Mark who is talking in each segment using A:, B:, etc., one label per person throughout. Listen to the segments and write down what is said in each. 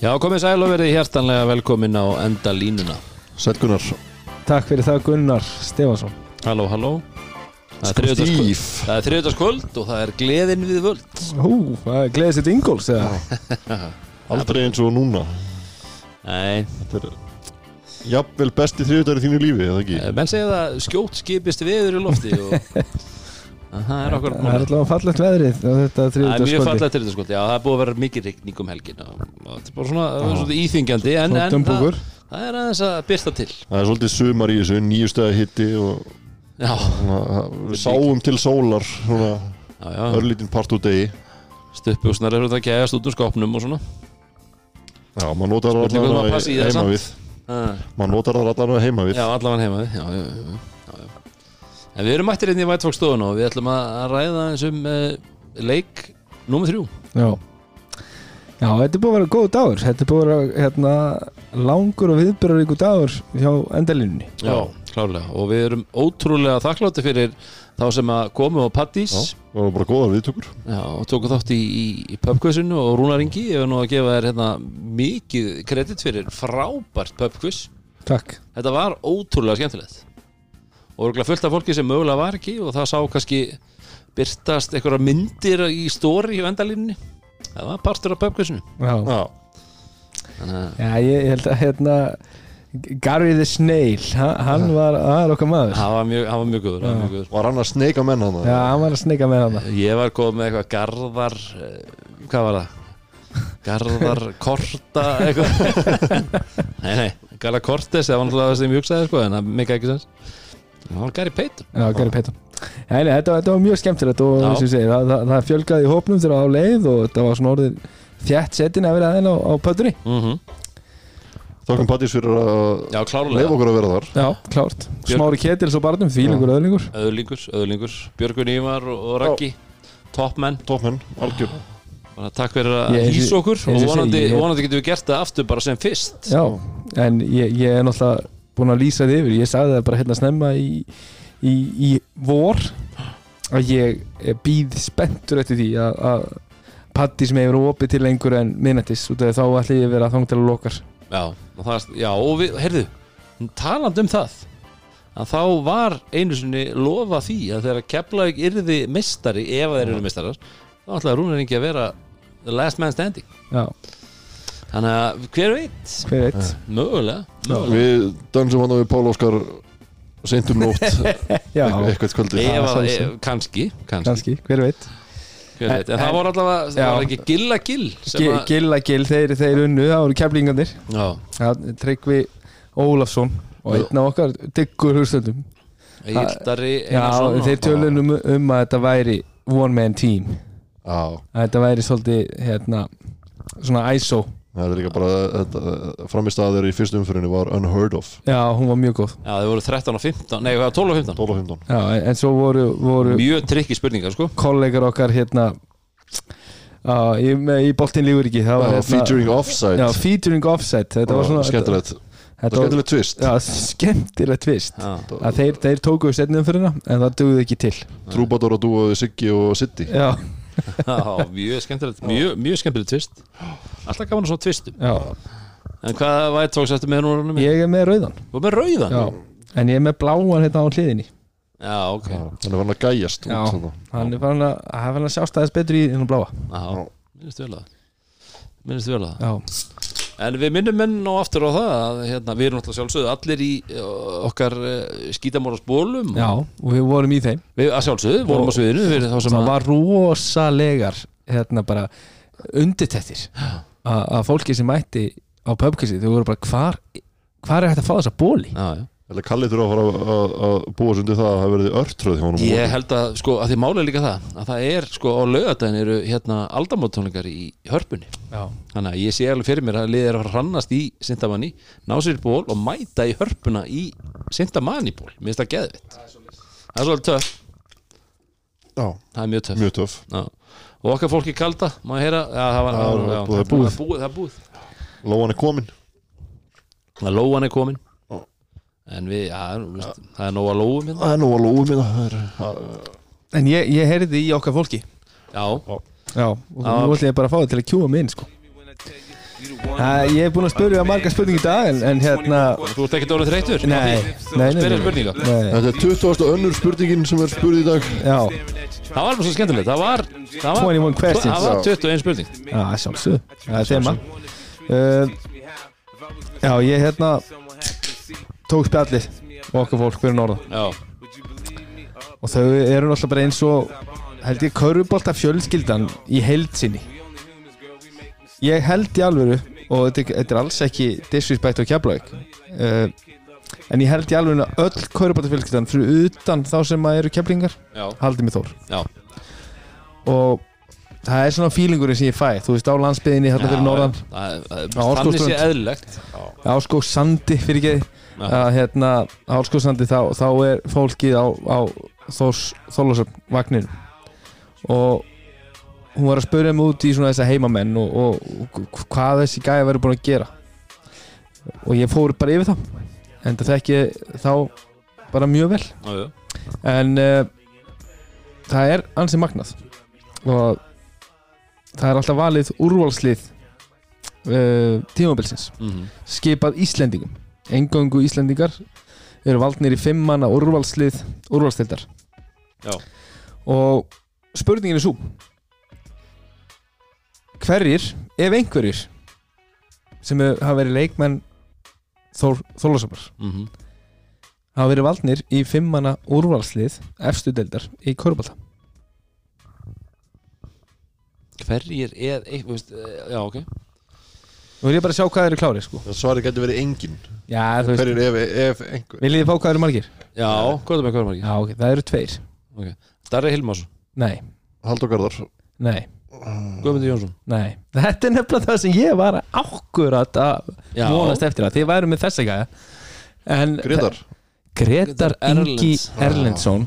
A: Já, komið sæl og verið hjertanlega velkomin á enda línuna.
B: Sælgunar
C: Takk fyrir það Gunnar Stefansson
A: Halló, halló. Það er
B: Sko
A: er þriðjudagskvöld og það er gleðin við völd.
C: Hú, það er gleðið sitt Ingóls eða?
B: Aldrei eins og núna.
A: Nei,
B: Þetta er Jafnvel besti þriðudagur í þínu lífi, eða ekki?
A: eh, menn segja það skjótt skipist viður í lofti og það er okkur
C: Það er alltaf fallegt veðrið þetta
A: Það er mjög fallegt þriðjudagskvöld Já, það er búið að vera mikið rigning um helgin og þetta er bara svona, það er svona íþingjandi en, en það, það er aðeins að byrsta til.
B: Það er svolítið sumar í þessu, nýju stæði hitti og
A: Já,
B: svona, við sáum til sólar svona
A: já, já.
B: örlítinn part úr degi.
A: Stuppbúsnar eru þetta að gæðast út úr skápnum og svona.
B: Já, maður notar það
A: um
B: allavega
A: það
B: heima við
A: Ah.
B: Maður notar það allavega heima við
A: Já, allavega heima við En við erum mættir inn í White Fox stofun og við ætlum að ræða eins um uh, leik nummer þrjú.
C: Já. Já, þetta er búið að vera góð dagur. Þetta er búið að vera hérna, langur og viðbjörðaríku dagur hjá endalínunni
A: Já, klárlega. Og við erum ótrúlega þakklátti fyrir þá sem að komu á Pattís
B: Já, það var bara góðar viðtökur.
A: Já, og tóku þátt í, í, í pubquizinu og Rúnar Ingi ég er nú að gefa þér hérna mikið kredit fyrir frábært pubquiz.
C: Takk.
A: Þetta var ótrúlega skemmtilegt og örgulega fullt af fólki sem mögulega var ekki og það sá kannski byrtast einhverja myndir í stóri í vendalínunni það var partur af pubquizinu.
C: Já,
B: Já,
A: þannig að
C: Já ég, ég held að hérna Gary the Snail ha- Hann var, það er okkar maður.
A: Hann var mjög, hann var mjög góður, hann var mjög góður.
B: var hann að sneika menn hann
C: Já, hann var að sneika með hann
A: ég var góð með eitthvað garðar eh, hvað var það? Garðar Korta eitthvað. Nei, nei, Garðar Kortes það var náttúrulega það sem ég hugsaði sko en það mikið ekki sens það var Gary Payton.
C: Já, Gary Payton. Nei, nei, þetta, þetta var mjög skemmtilegt og
A: Já.
C: eins og ég segi, það, það, það fjölgaði í hópnum þegar á leið og þetta var svona orðið þjætt setin að vera aðeins á, á pötunni
A: mm
B: Þakkum Pattís fyrir að
A: já,
B: leifa
A: klárlega
B: okkur að vera þar.
C: Já, klárt. Smári Ketils og barnum, þvílingur öðlingur
A: öðlingur, öðlingur, Björgun Ívar og, Raggi toppmenn
B: Toppmenn, algjör.
A: Bara takk fyrir að
C: Ég-
A: hýsa okkur
C: eins og
A: og
C: ég segi,
A: vonandi,
C: ég-
A: vonandi getum við gert það aftur bara sem fyrst.
C: Já, en ég, ég er náttúrulega búin að lýsa þið yfir. Ég sagði það bara hérna snemma í, í, í vor að ég býð spenntur eftir því að, að Patti sem hefur opið til lengur en minnættis og þá ætla ég að vera þang til að lokar
A: Já, og, það, já, og við, heyrðu taland um það að þá var einu sinni lofa því að þegar Keflavík yrði mistari ef þeir eru mistarar þá ætlaði Rúnar Ingi að vera the last man standing.
C: Já,
A: þannig að hver veit,
C: hver veit?
A: Mögulega, mögulega.
B: Við dansum hann við Pál Óskar seintum nótt.
C: Já,
B: eitthvað kvöldi
A: ef, kannski,
C: hver veit?
A: Hver veit. en það
C: En-
A: voru allavega, það
C: Já.
A: var ekki Gilla Gill sem að,
C: Gilla Gill, þeir, þeir unnu, það voru keflingarnir.
A: Já,
C: Tryggvi Ólafsson og
B: Já.
C: einn af okkar diggur hústöndum
A: Egildari
C: Já,
A: Einarsson
C: þeir tölun um, um að þetta væri one man team.
B: Já,
C: að þetta væri svolítið hérna, svona ISO
B: það er líka bara þetta, framist að þeir í fyrstu umfyrinni var unheard of.
C: Já, hún var mjög góð.
A: Já, þeir voru 13 og 15, nei, hvað, 12 og 15
B: 12 og 15
C: Já, en, svo voru, voru
A: Mjög trikki spurningar, sko.
C: kollegar okkar hérna á, í, í boltin lífur ekki. Það var
B: Já,
C: hérna,
B: Featuring offside.
C: Já, featuring offset þetta var svona
B: Skemmtilegt.
C: þetta,
B: Það er skemmtilegt twist.
C: Já, skemmtilegt tvist þeir, þeir tóku setnum fyrir hana en það dugði ekki til.
B: Trúbador að dúa Siggi og City
C: Já,
A: já mjög skemmtilegt Mjög, mjög skemmtilegt tvist Alltaf gaman að svona tvistum
C: já,
A: En hvað vært tóks eftir með núna? Ég...
C: ég er með rauðan.
A: Og með rauðan?
C: Já, en ég er með bláan hérna á hliðinni.
A: Já, ok.
B: Já, Þannig var hann að gæjast út
C: Já.
B: þarna.
C: hann er farin að, hann er farin að sjást aðeins betur í hennu bláa.
A: Já, minnist vel að það. Minnist vel að það.
C: Já,
A: En við minnum menn og aftur á það að hérna, við erum alltaf sjálfsögðu allir í uh, okkar uh, skítamóras bólum
C: já, og við vorum í þeim.
A: Við að sjálfsögðu, vorum á sviðinu sem
C: það
A: að
C: var rosalegar hérna bara undirtettir að fólki sem mætti á pubquizi þau voru bara hvar hvar er hægt að fá þessa bóli
A: Já, já
B: Eller Kalli þurfa að fara að- búa sig undir það að það verið örtröð hjá honum
A: Ég held að, sko, að því máli er líka það að það er, sko, á laugardaginn eru hérna aldamóttónleikar í hörpunni.
C: Já,
A: Þannig að ég sé alveg fyrir mér að liðið er að fara að hrannast í Sintamanni, ná sér í ból og mæta í hörpuna í Sintamanni ból. Mér finnst það geðvitt Það er svolítið töff,
B: Já,
A: það er mjög töff.
B: Mjög töff.
A: Já. Og okkar fólki kalda, má ég heyra? Já, það var
B: Já, það er búið.
A: það er búið, er búið.
B: Lóan er komin
A: Það lóan er komin
B: Já.
A: En við, veist, það er nóg að lóum hérna
B: Það er lóa minna Það er
C: en ég, ég heyrði í okkar fólki
A: Já,
C: Já, og nú ætlum ég bara að fá það til að kjúa mig inn sko Uh, ég hef búin að spyrja marga spurningi í dag en, en hérna
A: Þú ert ekkert orðið þreytur?
C: Nei, nei, nei, nei.
B: Þetta er 20. önnur spurningin sem er spurð í dag
C: Já,
A: Það var alveg svo skemmtilegt Það var Það var,
C: 21 questions.
A: það var
B: Já.
A: 21 spurning
C: já, sjálfsög Það er þema uh, Já, ég hérna tók spjallið. Og okkar fólk fyrir norðan.
A: Já.
C: Og þau eru náttúrulega bara eins og held ég körfubolta fjölskyldan í heild sinni. Ég held í alvöru og þetta, þetta er alls ekki disrespect á keflaug uh, en ég held í alvöru að öll körfubolta fjölskyldan fyrir utan þá sem að eru keflingar
A: Já.
C: haldið mig þór.
A: Já.
C: Og það er svona feelingurinn sem ég fæ. Þú veist á landsbyðinni hérna fyrir norðan. Á.
A: Þannig sé eðlilegt.
C: Áskók Sandi fyrir ekki. Að hérna Áskók Sandi þá, þá er fólkið á, á Þórs Þólasöfn vagnin og hún var að spurja mig út í svona þessa heimamenn og, og, og hvað þessi gæja verður búin að gera. Og ég fór bara yfir það en það þekki þá bara mjög vel.
A: Já
C: en uh, það er ansið magnað. Og það er alltaf valið úrvalslið uh, tímabilsins.
A: Mhm.
C: skipað Íslendingum engöngu Íslendingar eru valdnir í fimm manna úrvalslið úrvalstildar
A: Já.
C: og spurningin er svo hverjir, ef einhverjir sem hafa verið leikmenn Þór, Þólasöfar
A: Mhm.
C: hafa verið valdnir í fimm manna úrvalslið efstu deildar í Körubalta
A: Hverjir er þú veist, eh, Já, ok
C: Nú vil ég bara sjá hvað þeir eru klárir sko.
B: Svarið getur verið engin
C: Já, þú veist,
B: Hverjir ef, ef einhver
C: viljið þið fá hvað eru margir?
A: Já, hvað er með hvað er margir?
C: Já, ok, það eru tveir.
A: Darri Hilmás
C: Nei,
B: Haldur Garðar.
C: Nei,
A: Guðmundur Jónsson.
C: Nei. Þetta er nefnilega það sem ég var akkurat að
A: Já.
C: vonast eftir að þið væru með þessa gæja. En
B: Gretar.
C: Gretar
A: Grétar
C: Ingi
A: Erlends.
C: Erlendsson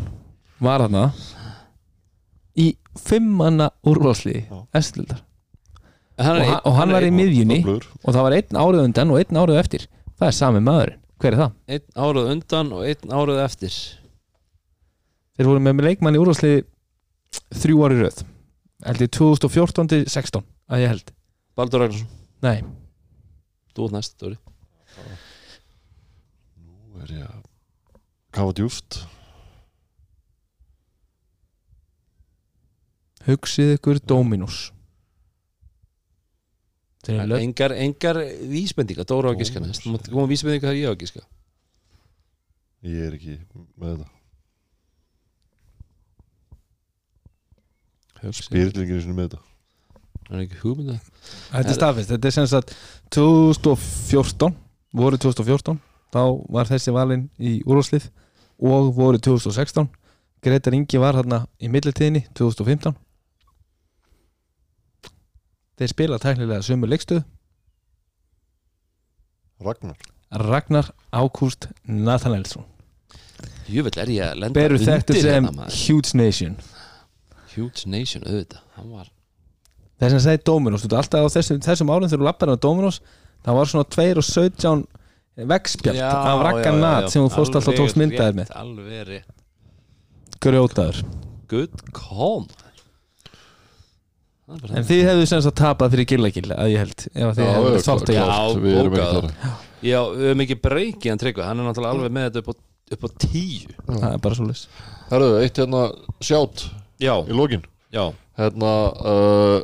C: var þarna í fimmanna úrvalsliði
B: Já.
A: Hann
C: og,
A: er
C: hann, og hann var í miðjunni
B: Öflugur.
C: og það var einn árið undan og einn árið eftir. Það er sami maðurinn, hver er það?
A: Einn árið undan og einn árið eftir.
C: Þeir voru með leikmann í úrvalsliði þrjú ári röð. Held ég 2014 til 16 að ég held.
A: Baldur Ragnarsson,
C: Nei,
A: þú ert næst, Dóri.
B: Nú er ég að kafa djúft
C: hugsið ykkur Dominus
A: Engar, engar vísbendinga, Dóra á að giska næst. koma vísbendinga þegar ég á að giska?
B: Ég er ekki með þetta. Spyrirlingin er með þetta.
A: Það er ekki hugmynda
C: Þetta er staðfist, þetta er sem sagt 2014, voru 2014 þá var þessi valinn í úrvalslið og voru 2016 Gretar Ingi var hérna í millitíðinni 2015 Þeir spila tæknilega sömu leikstöð.
B: Ragnar.
C: Ragnar Ákúst Nathanaelsson.
A: Jöfell er ég að lenda
C: Beru þekktur sem
A: hérna, maður.
C: Huge Nation.
A: Huge Nation, auðvitað. Hann var
C: Þess að segja Dominos, alltaf á þessum, þessum árum þegar þú lappar á Dominos það var svona 2 og 17 vegspjald
A: Já,
C: af Ragnar
A: já,
C: Nat
A: já.
C: sem þú fórst alltaf tókst
A: rétt,
C: með.
A: Alveg rétt.
C: Grjótaður.
A: Good call Það er
C: En þið hefðu sem sagt tapað fyrir gillagil að ég held að þið
B: Já,
C: hefðu
B: já,
C: þátt að
A: já.
B: klárt, Við erum ekki
A: bókað.
B: þar.
A: Já, við höfum ekki breykið hann tryggva Hann er náttúrulega alveg með þetta upp á, upp á tíu.
C: Það er bara svo leys
B: Herru, eitt hérna sjátt
A: Já,
B: í lokin.
A: Já,
B: Hérna uh,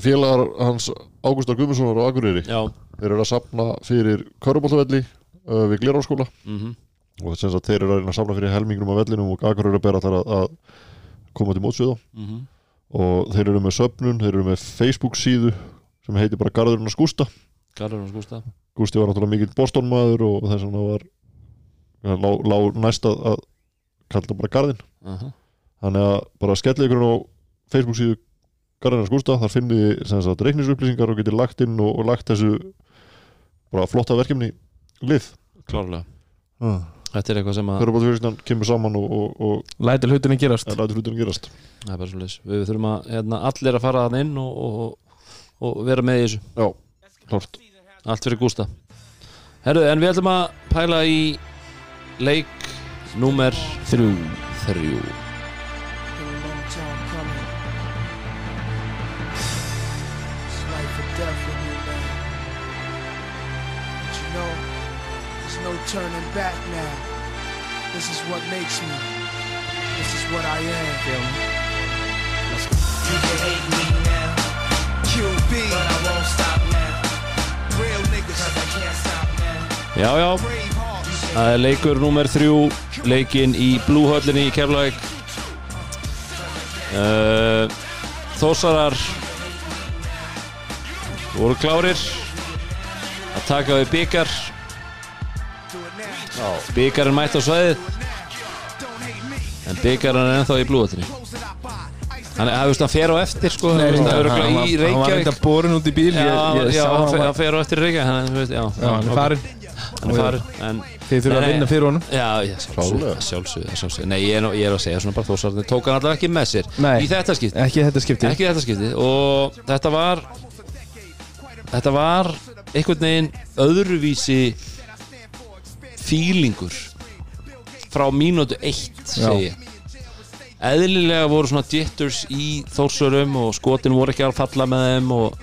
B: Félagar hans Ágústar Guðmundssonar og Akureyri
A: já.
B: Þeir eru að sapna fyrir Köruboltavelli uh, við Glerárskóla.
A: Mm
B: og þess að þeir eru að reyna að sapna fyrir helmingnum af vellinum og Akureyri ber að, að koma til mótsvið á
A: -hmm.
B: Og þeir eru með söpnun, þeir eru með Facebook síðu sem heitir bara Garðurinn að skústa.
A: Garður hans Gústa
B: Gústi var náttúrulega mikill Boston maður og þess vegna var hann lá, lá næst að, kalla bara Garðin
A: uh -huh.
B: þannig að bara skellið ykkur á Facebook síðu Garðurinn að skústa þar finnið þið reiknisupplýsingar og getið lagt inn og, og lagt þessu bara flotta verkefni lið.
A: Klárlega.
B: Uh.
A: Þetta er eitthvað sem að
B: Körbóltafjörðistan kemur saman og, og, og
C: Lætur hlutinni gerast.
B: Lætur hlutunum gerast.
A: Það er bara svo leys Við þurfum að hérna, allir að fara þann inn og, og, og vera með í þessu.
B: Já, klart
A: Allt fyrir Gústa. Herru, en við ætlum að pæla í leik númer
C: Þrjú.
A: Þrjú
D: turning back now. This is what makes me. This is what I am.
C: Feel me?
E: You can hate me now,
D: QB,
E: but I won't stop now.
D: real niggas,
E: Cause I can't stop now.
A: Já, já, það er leikur nummer þrjú Leikin í Blúhöllinni í Keflavík uh, Þósarar voru klárir að taka við
D: now.
A: Byggarinn mætt á svæðið. En byggarinn er ennþá í
D: up by ice.
A: Hann, hann, veist, hann fer á eftir sko.
C: Nei,
A: hann,
C: hann,
A: er örugglega
C: hann, hann var reynda borin út í bíl.
A: Já,
C: ég, ég
A: já
C: sá
A: hann,
C: hann
A: fer, fer á eftir Reykjavík hann, þú veist, já,
C: Já, hann er
A: er farin en
C: Þið þurfa að vinna fyrir honum.
A: Já, sjálfsögðu, Nei, ég er, nú- ég er að segja svona bara þósarðin Tók hann allavega ekki með sér
C: Nei.
A: Í þetta skipti.
C: Ekki þetta skipti.
A: Ekki í þetta skipti. Og þetta var Þetta var einhvern veginn öðruvísi Fílingur Frá mínútu eitt segi ég. Eðlilega voru svona jitters í þórsurum og skotin voru ekki að falla með þeim og,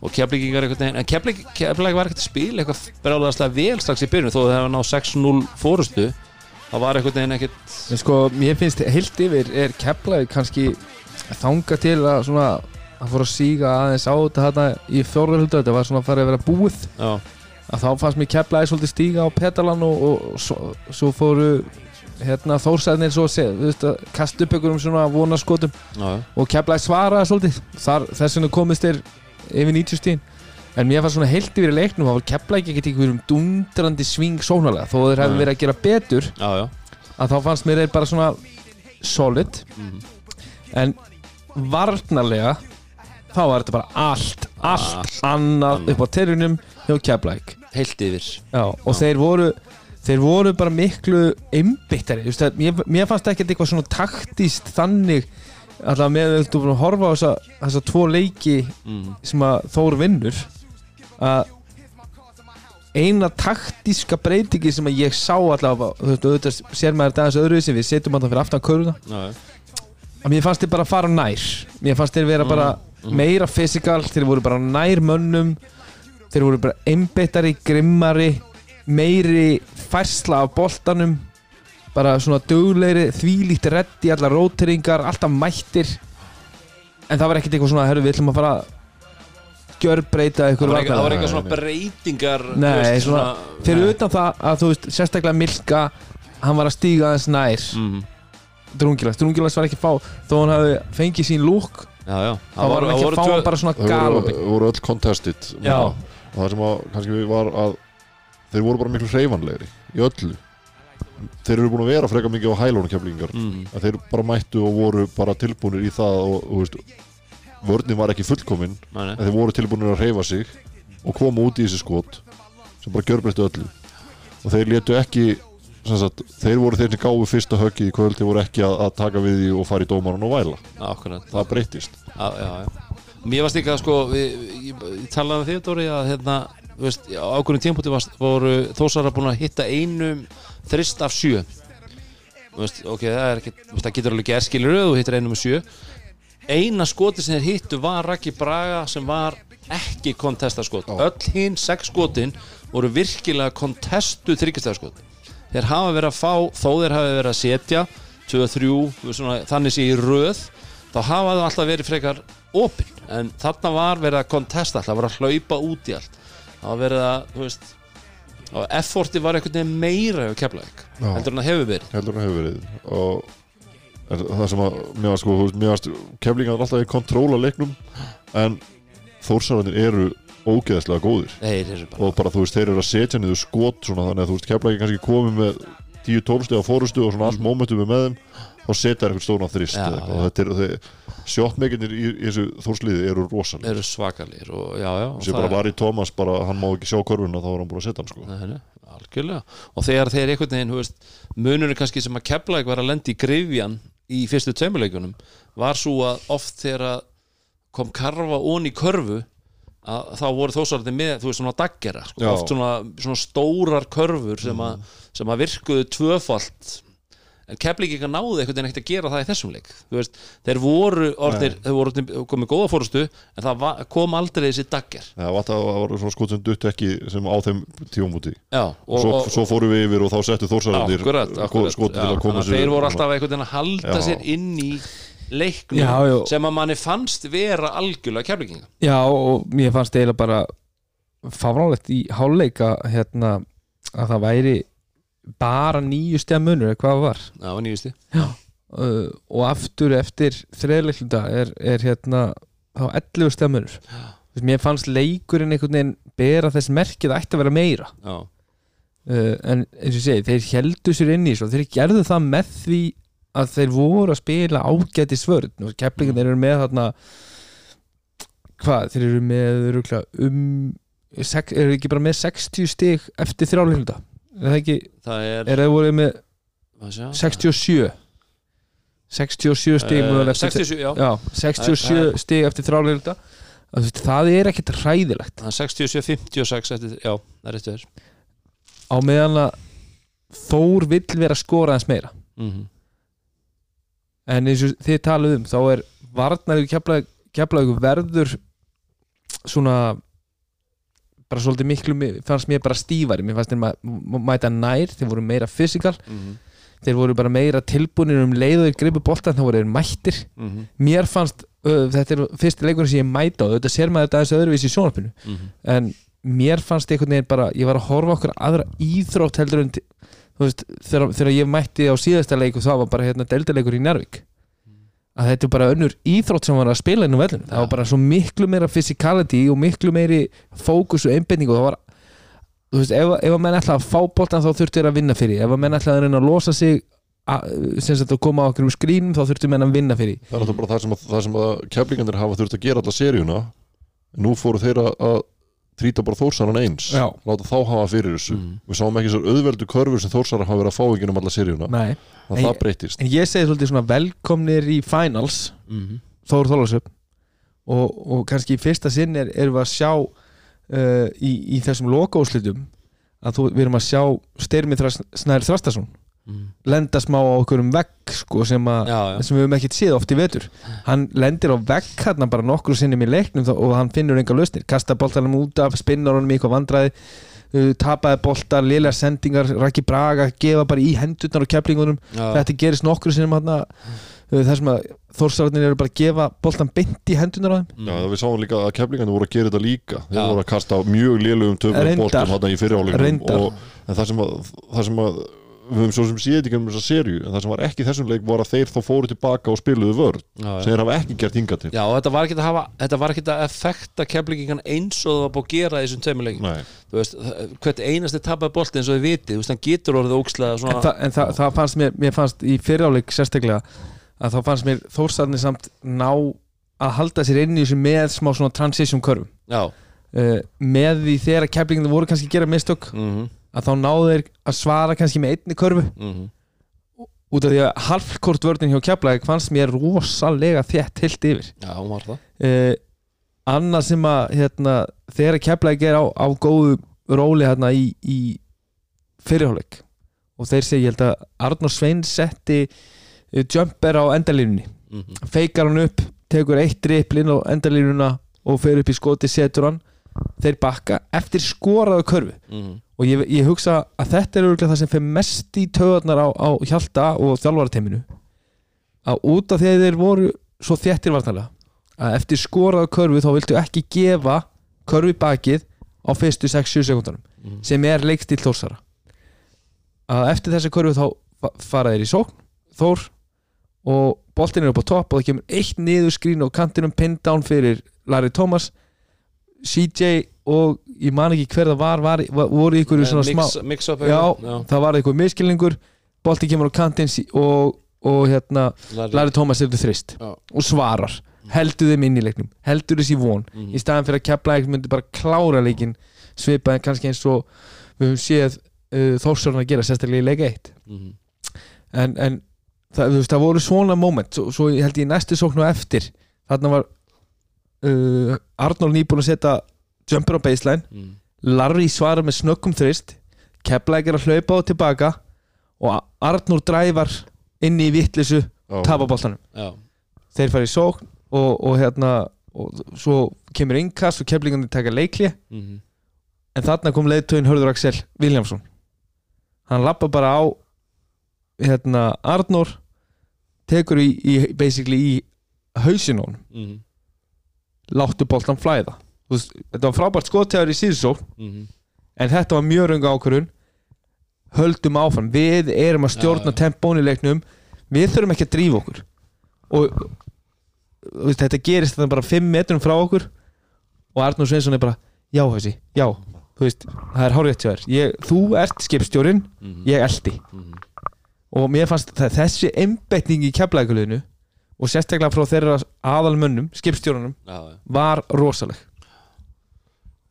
A: og keflingingar veginn en kefling, kefling var ekkert að spila eitthvað bráðaðaslega vel strax í byrjun þó að það hefði náð 6-0 fórustu það var einhvern veginn ekkert
C: En sko, mér finnst heilt yfir er keflaði kannski þanga til að svona að fóra að síga aðeins á þetta í fjórðarhöldu þetta var svona að fara að vera búið.
A: Já,
C: að þá fannst mér keflaði svolítið stíga á petalan og, og, svo, svo fóru hérna þórsæðnir svo að segja kasta upp einhverjum svona vonaskotum.
A: Já,
C: og keflaði svaraði svolítið. Þess vegna komist þeir yfir 90 stíðin en mér fannst svona heilt yfir í leiknum þá var keflaði ekki einhverjum dundrandi sving sónalega þó þeir hefði verið að gera betur
A: já.
C: að þá fannst mér þeir bara svona solid.
A: Mhm.
C: en varnarlega þá var þetta bara allt, allt,
A: Allt
C: annað upp á terjunum hjá Keflæk
A: heilt yfir.
C: Já, og þeir voru þeir voru bara miklu einbyttari, að, mér, mér fannst ekki eitthvað svona taktíst þannig alltaf með að að horfa á þessa, þessa tvo leiki
A: mm.
C: sem að Þór vinnur að eina taktíska breytingi sem að ég sá allavega, þú veist, auðvitað sér maður þetta aðeins öðruvísi, við setjum alltaf fyrir aftan köruna að mér fannst þið bara að fara nær mér fannst þið vera bara meira fysikal þeir voru bara nær mönnum þeir voru bara einbeittari, grimmari meiri færsla af boltanum bara svona duglegri þvílíkt reddi, allar róteringar alltaf mættir. En það var ekkert eitthvað svona, herru, við ætlum að fara gjörbreyta
A: það var eitthvað, það var eitthvað svona breytingar
C: Nei,
A: veist,
C: svona, fyrir utan það að þú veist, sérstaklega Milka hann var að stíga aðeins nær.
A: Mm.
C: Drungilas, Drungilas var ekki fá þó hann hafi fengið sín lúk
A: já, já.
C: þá var hann ekki að fá hann bara svona
B: Það voru,
C: galopin
B: voru öll contested.
C: Já.
B: Og það sem að kannski var að þeir voru bara miklu hreyfanlegri í öllu þeir eru búin að vera freka mikið á hælónu keflingar
A: mm.
B: að þeir bara mættu og voru bara tilbúinir í það og, og veist, vörnin var ekki fullkomin
A: Nei, nei.
B: en þeir voru tilbúinir að hreyfa sig og koma út í þessi skot sem bara gjörbreyttu öllu og þeir létu ekki sagt, þeir voru þeir sem gáfu fyrsta höggið í kvöld þeir voru ekki að, að taka við því og fara í dómaran og væla
A: Akkurat.
B: það breytist
A: já, já, já. Mér varst ekki að sko við, ég, ég talaði þér Dóri að hérna veist, á ákveðin tímpúti voru þósara búin að hitta einum þrist af sjö. Veist, ok, það er það getur alveg gerð skilur þú hittir einum af sjö. Eina skoti sem þeir hittu var Raki Braga sem var ekki kontestaskot.
B: Já.
A: öll hinn sex skotin voru virkilega kontestu þryggjastæðaskot þeir hafa verið að fá þó þeir hafa verið að setja 2-3, svona, þannig sé í röð þá hafa það alltaf verið frekar opinn, en þarna var verið að kontesta alltaf, var að hlaupa út í allt. Það var verið að, þú veist efforti var einhvern veginn meira hjá Keflavík,
B: Já.
A: heldur en það hefur verið.
B: Heldur hann hefur verið. Og það sem að mér var sko, mér varst keflingar alltaf í kontról á leiknum en þórsararnir eru ógeðslega góðir.
A: Eru bara,
B: og bara þú veist, þeir eru að setja niður skot svona, þannig að þú veist, keflingar kannski komið með 10-12 steg á fórustu og svona allt momentum er með þeim þá setja þær eitthvað stóna þrist
A: Já,
B: og þetta er, sjóttmeikinir í, í þessu þórsliði eru rosalega
A: eru svakalir og já, já
B: sem bara var í Thomas, bara hann má ekki sjá korfuna þá var hann búin að setja hann sko.
A: Nei, algjörlega. Og þegar þeir einhvern veginn, veist munurinn kannski sem að Keflavík var að lendi í grifjan í fyrstu tveimurleikunum var svo að oft þegar kom karfa ón í körfu að þá voru þósarði með þú veist svona daggera, sko, oft svona, svona stórar körfur sem, að, sem að virkuðu tvöfalt. En Keflíkinga náðu einhvern veginn ekkert að gera það í þessum leik veist, þeir voru orðnir, þeir voru komið góða fórustu en það var, kom aldrei þessi dagger.
B: Já, það var svona skot sem dutt ekki sem á þeim tíumúti
A: já, og,
B: svo,
A: og,
B: svo fórum við yfir og þá settu þórsarðir
A: akkurat
B: skotið til að koma
A: að þeir voru alltaf veginn að halda
B: Já.
A: sér inn í leiknum
C: Já, já.
A: sem að manni fannst vera algjörlega Keflíkinga
C: Já, og mér fannst eiginlega bara fáránlegt í háluleika hérna, að það væri bara nýju steg munur eða hvað það var.
A: Já, var nýjusti.
C: Uh, og aftur eftir þreðleikluta er, er hérna þá 11 steg munur. Þess, mér fannst leikurinn einhvern veginn bera þess merkið að ætti að vera meira. Uh, en eins og ég segi, þeir heldu sér inn í svo, þeir gerðu það með því að þeir voru að spila ágæti svörn og keplingar þeir eru með þarna hvað, þeir eru með örugglega um sex, eru ekki bara með 60 stig eftir þrjáleikluta er það ekki,
A: það er,
C: er það voru með
A: sjá,
C: 67 67 stig
A: Eh,
C: mögulega eftir-
A: 67, já,
C: já, 67 stig eftir þrjáleikluta það er ekkert ræðilegt
A: það er 67, 56 eftir, já, það er eftir þér.
C: Á meðan að Þór vill vera að skora eins meira.
A: Mm
C: en eins og þið talið um þá er varnar keflaðu verður svona bara svolítið miklu fannst mér bara stífari. Mér fannst þeir mæta nær þeir voru meira fysikal
A: -hmm.
C: þeir voru bara meira tilbúinir um leið og þeir gripu boltan þá voru þeir mættir.
A: Mm -hmm.
C: mér fannst, uh, þetta er fyrsti leikurinn sem ég mæta og þetta sér maður þetta aðeins öðruvísi í sjónarpinu en mér fannst einhvern veginn bara ég var að horfa okkur aðra íþrótt heldur en þú veist, þegar, þegar ég mætti á síðasta leiku þá var bara hérna deltaleikur í Njárvík að þetta er bara önnur íþrótt sem var að spila inn á vellinu, það var bara svo miklu meira physicality og miklu meiri fókus og einbending og það var þú veist, ef, ef að menn ætla að fá boltan þá þurftu þeir að vinna fyrir, ef að menn ætla að reyna að losa sig sem sagt að koma á okkur um skrínum þá þurftu menn að vinna fyrir.
B: Það er alltaf bara það sem að, að keflingarnir hafa þurft að gera alla seríuna. Nú fóru þeir að trýta bara þórsaran eins
C: Já.
B: láta þá hafa fyrir þessu
A: Mhm.
B: við sáum ekki þessar auðveldu körfur sem þórsara hafa verið að fá ekki um alla seríuna
C: Nei. En
B: það
C: ég-
B: breytist
C: en ég segi svolítið svona velkomnir í finals
A: Mhm.
C: Þór Þólasöp og, og kannski í fyrsta sinn er, erum við að sjá uh, í, í þessum lokaúslitum að þú, við erum að sjá Styrmi Þras, Snær
A: Mhm.
C: lenda smá á okkur um vegg sko, sem, a,
A: Já, já.
C: sem við höfum ekkert séð oft í vetur hann lendir á vegg hérna bara nokkru sinnum í leiknum þá- og hann finnur enga lausnir kasta boltanum út af, spinnar honum í eitthvað vandræði uh, tapaði boltar, lélega sendingar Raki Braga, gefa bara í hendurnar og keplingunum
A: Já.
C: þetta gerist nokkru sinnum hérna þar sem að þórsararnir eru bara að gefa boltan beint í hendunar á þeim
B: Já, við sáum líka að keflingarnir voru að gera þetta líka þeir
A: Já.
B: voru að kasta mjög lélugum töfum boltum hann í fyrirháleikum en það sem að, það sem að við höfum svo sem séð ekki um þessa serju en það sem var ekki í þessum leik var að þeir þá fóru tilbaka og spiluðu vörð sem þeir hafa ekki gert hingað til.
A: Já, og þetta var ekki að hafa þetta var ekki að effekta keflingingan eins og það var búið að gera í þessum tveimur leikum
B: Nei,
A: þú veist, hvert einasti tapaði bolti eins og þið vitið, þú veist, hann getur orðið ókslega
C: en,
A: svona,
C: það, en það, það fannst mér, mér fannst í fyriráleik sérstaklega að þá fannst mér þórsararnir samt ná að halda sér inn í þessu með smá svona transition
A: já,
C: uh, með því þegar kannski að þá náðu þeir að svara kannski með einni körfu.
A: Mhm.
C: Út af því að halvkort vörðin hjá keflæk fannst mér rosalega þétt heilt yfir.
A: Já, hún var það.
C: Uh, annað sem að hérna, þegar keflæk er á, á góðu róli hérna í, í fyrirháleik og þeir segja, ég held að Arnór Svein setti uh, jumper á endalínunni.
A: Mhm,
C: feikar hann upp, tekur eitt driplinn á endalínuna og fer upp í skoti setur hann, þeir bakka eftir skoraðu körfu.
A: Mhm.
C: Og ég, ég hugsa að þetta er örugglega það sem fyrir mest í töðarnar á, á Hjalta og þjálfarateiminu. Að út af því að þeir voru svo þéttir vartanlega að eftir skoraðu körfu þá viltu ekki gefa körfu bakið á fyrstu 6-7 sekundunum
A: Mhm.
C: sem er leikstíl Þórsara. Að eftir þessi körfu þá fa- fara þeir í sókn Þór og boltin er upp á topp og það kemur eitt niður skrín og kantinum pin down fyrir Larry Thomas CJ og ég man ekki hver það var, var, var voru ykkur svona smá
A: mix, mix up
C: já,
A: já,
C: það var eitthvað miskilningur boltin kemur á kantinn og, og hérna
A: Larry,
C: Thomas er þrist
A: Já.
C: og svarar. Heldur þeim inn í leiknum, heldur þessi von.
A: Mhm.
C: í staðan fyrir að kepla ekki myndi bara klára leikin svipaði kannski eins og við höfum séð uh, þórsarinn að gera sérstaklega í leik 1
A: mhm,
C: en, en það, það voru svona moment svo, svo held ég í næstu sóknu eftir þarna var uh, Arnold nýbúin að setja jumper á baseline.
A: Mhm,
C: Larry svarar með snöggum þrist. Keflæk er að hlaupa á tilbaka og Arnur dræfar inni í vittlisu
B: Já.
C: tapa boltanum.
A: Já,
C: þeir fara í sókn og, og hérna og svo kemur innkast og keflingandi taka leikli
A: mhm,
C: en þarna kom leiðtögin Hörður Axel Viljámsson hann lappa bara á hérna Arnór tekur í, í basically í hausin á honum.
A: Mhm,
C: láttu boltan flæða. Veist, þetta var frábært skottegar í síðusókn
A: mhm.
C: en þetta var mjög röngu ákvörun höldum áfram. Við erum að stjórna
A: Já, já.
C: tempón í leiknum. Við þurfum ekki að drífa okkur. Og veist, þetta gerist þetta bara 5 metrum frá okkur. Og Arnur Sveinsson er bara já þessi, já, veist það er hárið hjá þér, þú ert skipstjórin
A: mhm,
C: ég eldi
A: mhm.
C: og mér fannst það, þessi einbeitning í keflækuleginu og sérstaklega frá þeirra aðalmönnum,
A: já,
C: var rosaleg.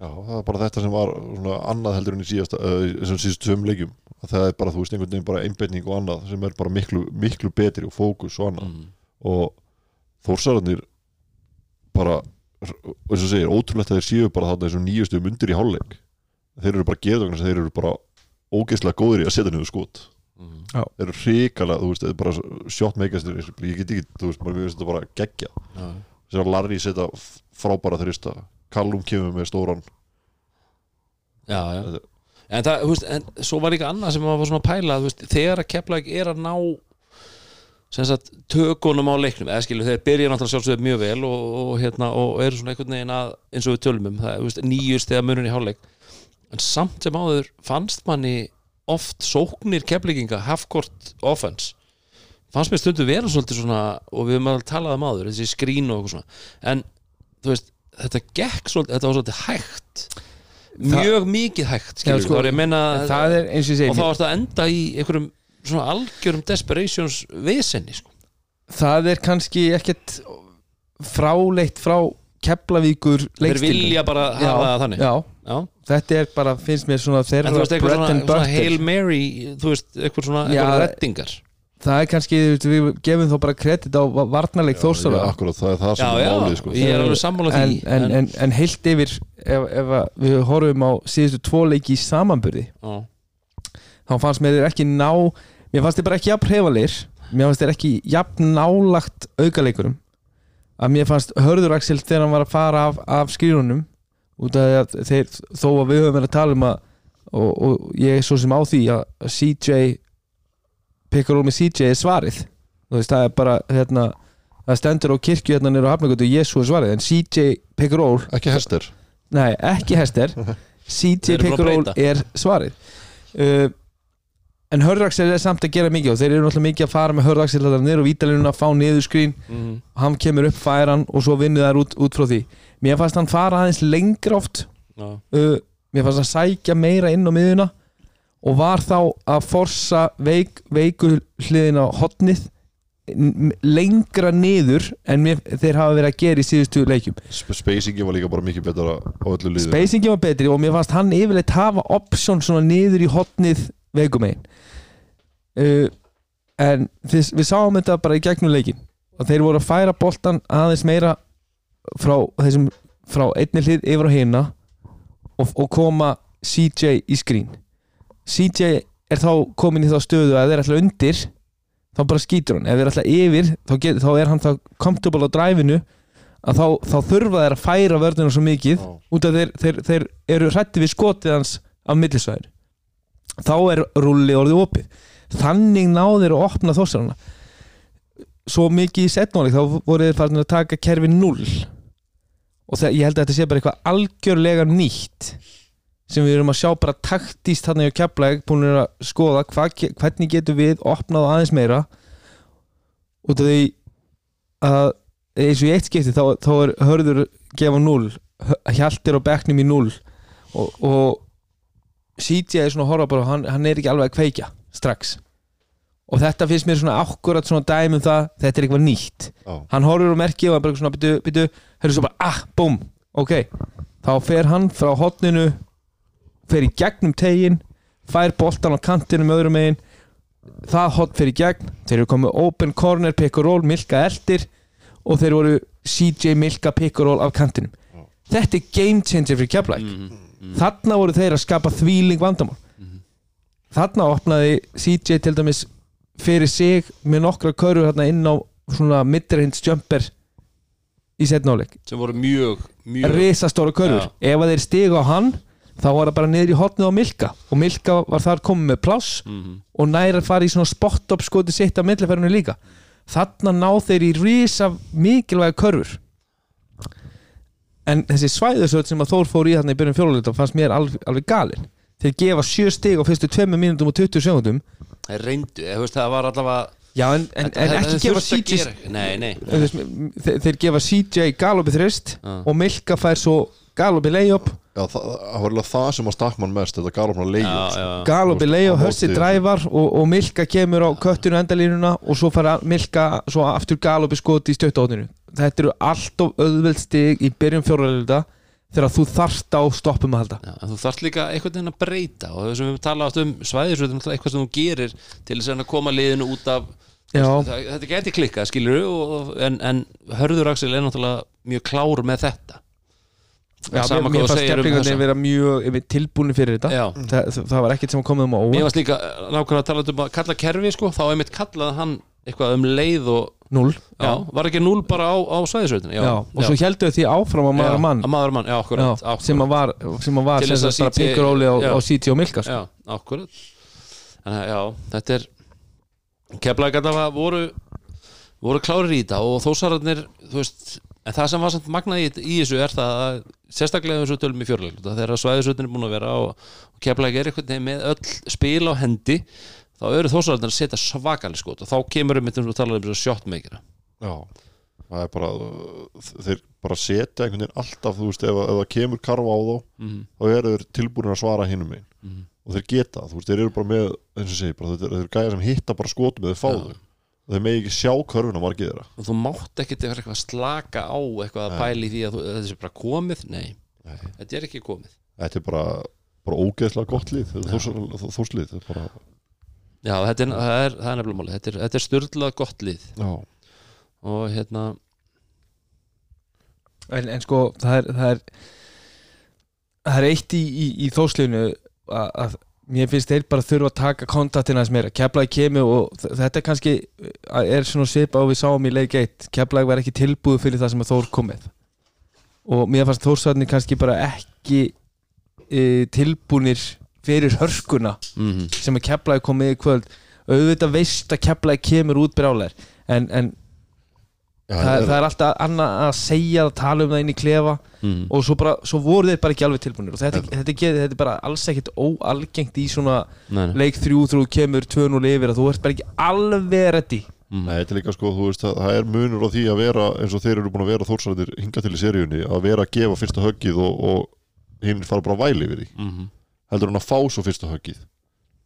B: Já, það er bara þetta sem var svona annað heldur en í síðasta, þessum síðustu tveim leikjum að það er bara, þú veist, einhvern veginn bara einbeitning og annað sem er bara miklu, miklu betri og fókus og annað.
A: Mhm,
B: og þórsararnir bara, eins og segir ótrúlegt að þeir séu bara þarna þessum nýjustu mundir í hálfleik. Þeir eru bara geðvagnar sem þeir eru bara ógeðslega góðir í að setja niður skot
A: mhm.
B: þeir eru hrikalega, þú veist, þeir eru bara shot makastir, ég get ekki, þú veist, maður finnst þetta bara geggja
A: Já,
B: sem að Larry setja frábæra þrista Callum kemur með stóran.
A: Já, já. En það, þú veist, en svo var líka annað sem maður var svona að pæla, þú veist, þegar að Keflæk er að ná sem sagt, tökunum á leiknum, eða skilu, þeir byrja náttúrulega sjálfsögðu mjög vel og, og, hérna, og eru svona einhvern veginn að, eins og við tölum um það, þú veist, nýjust oft sóknir keflinginga half-court offense. Fannst mér stundu vera svolítið svona og við höfum að talað um áður, þessi skrín og eitthvað svona. En, þú veist, þetta gekk svolítið, þetta var svolítið hægt. Mjög mikið hægt, skilur
C: Já, sko,
A: meina
C: það er eins og ég
A: og þá
C: segi
A: varst að enda í einhverjum svona algjörum desperations vesenni sko.
C: það er kannski ekkert fráleitt frá Keflavíkur
A: þeir vilja bara hafa það þannig.
C: já,
A: Já.
C: þetta er bara, finnst mér svona
A: en
C: þeirra
A: þú veist, eitthvað svona,
C: and
A: svona Hail Mary þú veist, eitthvað svona eitthvað reddingar
C: það er kannski, við gefum þá bara kredit á varnarleik
B: Já,
C: þórsara
B: akkurat, það er það sem
A: já,
B: er
A: já,
B: málið sko.
A: ég er alveg sammála því
C: en, en, en, en heilt yfir ef, ef að við horfum á síðustu tvo leiki í samanburði
A: já,
C: þá fannst mér þeir ekki ná mér fannst þeir bara ekki jafn hrefalir mér fannst þeir ekki jafn nálagt aukaleikurum að mér fannst Hörður Axel þegar hann var að fara af, af skrýrunum út af því að þeir, þó að við höfum verið að tala um að og, og ég er svo sem á því að CJ Pickarol með CJ er svarið. Þú veist það er bara hérna það stendur á kirkju hérna nýra á Hafnagötu Jésu er svarið en CJ Pickarol
B: ekki hester.
C: Nei, ekki Hester. CJ Pickerol er svarið. Uh, En Hörðaxel er samt að gera mikið og þeir eru náttúrulega mikið að fara með Hörðaxel þetta niður og vítalinu að fá niður skrín
A: mhm,
C: hann kemur upp færan og svo vinnur þær út, út frá því Mér fannst hann fara aðeins lengra oft. Uh, Mér fannst hann sækja meira inn á miðuna og var þá að forsa veik, veiku hliðin á hotnið lengra niður en mér, þeir hafa verið að gera í síðustu leikjum.
B: Sp- Spacingi var líka bara mikið betra á öllu liðu
C: Spacingi var betri og mér fannst hann yfirleitt hafa option svona niður í hotnið veikumegin uh, en þið, við sáum þetta bara í gegnum leikin og þeir voru að færa boltan aðeins meira frá þessum frá einni hlið yfir á hina og, og koma CJ í skrín. CJ er þá komin í þá stöðu að þeir ætla undir þá bara skýtur hann, ef þeir ætla yfir þá, get, þá er hann þá comfortable á dræfinu að þá, þá þurfa þeir að færa vörðina svo mikið
B: Já.
C: út af þeir, þeir, þeir eru hrætti við skotið hans af millisvæðir þá er rulli orðið opið. Þannig náður að opna þósarana svo mikið í setnáleik þá voru þeir farin að taka kerfi 0 og það, ég held að þetta sé bara eitthvað algjörlega nýtt sem við erum að sjá bara taktíst þarna hjá Keflæk búin að skoða hva, hvernig getum við opnað aðeins meira. Út af því að eins og í eitt skipti þá, þá er hörður gefa 0 hjaltir á bekknum í 0 og, og CJ er svona að horfa bara hann, hann er ekki alveg að kveikja strax og þetta finnst mér svona akkurat svona dæmi um það þetta er eitthvað nýtt.
B: Já.
C: hann horfir á merki og hann bara svona byttu, byttu, hörðu svo bara, ah, búm, ok. Þá fer hann frá hotninu fer í gegnum tegin fær boltan á kantinu með öðrum megin. Það hot fer í gegn. Þeir eru komið open corner, pick and roll, milka eldir og þeir voru CJ milka pick and roll af kantinum. Þetta er game changer fyrir Keflæk
A: mhm, mhm.
C: þarna voru þeir að skapa þvíling vandamál. Þarna opnaði CJ til dæmis fyrir sig með nokkra körur hérna inn á svona midrange jumper í setnáleik
A: sem voru mjög, mjög
C: risastóra körur, ef að þeir stigu á hann þá var það bara niður í hotnið á Milka. Og Milka var þar komið með pláss
A: Mhm.
C: og næri að fara í svona spot-up skoti sitt á milliferðinu líka. Þarna ná þeir í risa mikilvæga körfur en þessi svæðusöld sem að Þór fór í þarna í byrjun fjóluleita fannst mér alveg, alveg galinn þeir gefa sjö stig á fyrstu 2 mínútum og 20 sekundum
A: þeir reyndu, veist, það var allavega
C: já en, en, en ekki gefa CJ
A: gera- nei, nei,
C: þeir, þeir gefa CJ galopi þrist
A: Já.
C: og Milka fær svo galopi layup.
B: Já, það, það var alveg það sem að stakk mann mest Þetta
A: já,
C: galopi
B: Þú veist,
C: layup, hörsi drævar og, og Milka kemur á köttinu endalínuna og svo fara Milka svo aftur galopi skoti í stjöttóðinu þetta eru allt of auðveld stig í byrjun fjóralölda þegar þú þarft á stoppum að halda.
A: Já, en þú þarft líka einhvern veginn að breyta og þessum við tala átt um svæðisvöldum eitthvað sem þú gerir til þess að koma liðinu út af það, þetta geti klikkað skilur en, en Hörður Axel er náttúrulega mjög klár með þetta.
C: Já, mér, mér fannst
A: segir um
C: vera mjög yfir tilbúinu fyrir þetta. Það, það var ekkert sem kom um á
A: Mér
C: óvart
A: varst líka eh, nákvæmlega að tala um að kalla kerfi sko, þá einmitt kallaði hann eitthvað um leið og
C: Núl
A: já, var ekki núl bara á, á svæðisvöldinu
C: Já, og svo heldur því áfram að maður að mann
A: að maður að mann, já, akkurat,
C: Já,
A: akkurat.
C: sem að var, sem að var sem
A: að
C: pinkur óli á,
A: já.
C: á CT og Milka sko.
A: Já, akkurat að já, þetta er Keflaði gæta voru voru klárir í þetta og þósararnir þú veist, en það sem var samt magnað í, í þessu er það að sérstaklega þessu tölum í fjörleik þegar svæðisvöldin er búin að vera og, og Keflaði er veginn með öll spil á hendi þá eru þósararnir að setja svakalig skot og þá kemur um þetta sem þú talar um shotmaker
B: Já, það er bara þeir bara setja einhvern veginn alltaf þú veist, ef, ef það kemur karfa á þá
A: Mhm.
B: þá eru þeir tilbúin að svara hinum megin og þeir geta, þú veist, þeir eru bara með eins og segi, bara, þeir, þeir gæja sem hitta bara skotum eða þeir fá þau og þeir megi ekki sjá körfuna margir þeirra
A: og þú mátt ekkit vera eitthvað að slaka á eitthvað að pæli því að að þessi bara komið nei,
B: Nei.
A: þetta er ekki komið
B: Þetta er bara, bara ógeðslega gott lið þórslið, þetta er bara
A: Já, þetta er, það er, það er nefnilega máli þetta er, þetta er styrlað gott lið.
B: Já,
A: og hérna
C: en, en sko það er það er, það er eitt í, í, í þósliðinu að, að mér finnst þeir bara þurfa að taka kontaktina þess meira. Keflæk kemur og þetta er kannski er svona svipa og við sáum í leik 1 Keflæk var ekki tilbúið fyrir það sem að Þór komið og mér fannst Þórsarni kannski bara ekki e, tilbúnir fyrir hörskuna
A: mm
C: sem að Keflæk komið í kvöld auðvitað veist að Keflæk kemur út brjálæður en, en
B: Já,
C: það, það er alltaf annað að segja að tala um það inn í klefa
A: mm.
C: og svo, bara, svo voru þeir bara ekki alveg tilbúinir og þetta, þetta, þetta, þetta er bara alls ekkit óalgengt í svona
A: Nei, nei.
C: leik þrjú þú kemur 2-0 yfir að þú ert bara ekki alveg reddi
A: Mm.
B: Nei, þetta er líka sko, þú veist, það, það er munur á því að vera eins og þeir eru búin að vera þórsræðir hinga til í seríunni, að vera að gefa fyrsta höggið og, og hinn fara bara að væli yfir því
A: Mm
B: heldur hann að fá svo fyrsta höggið?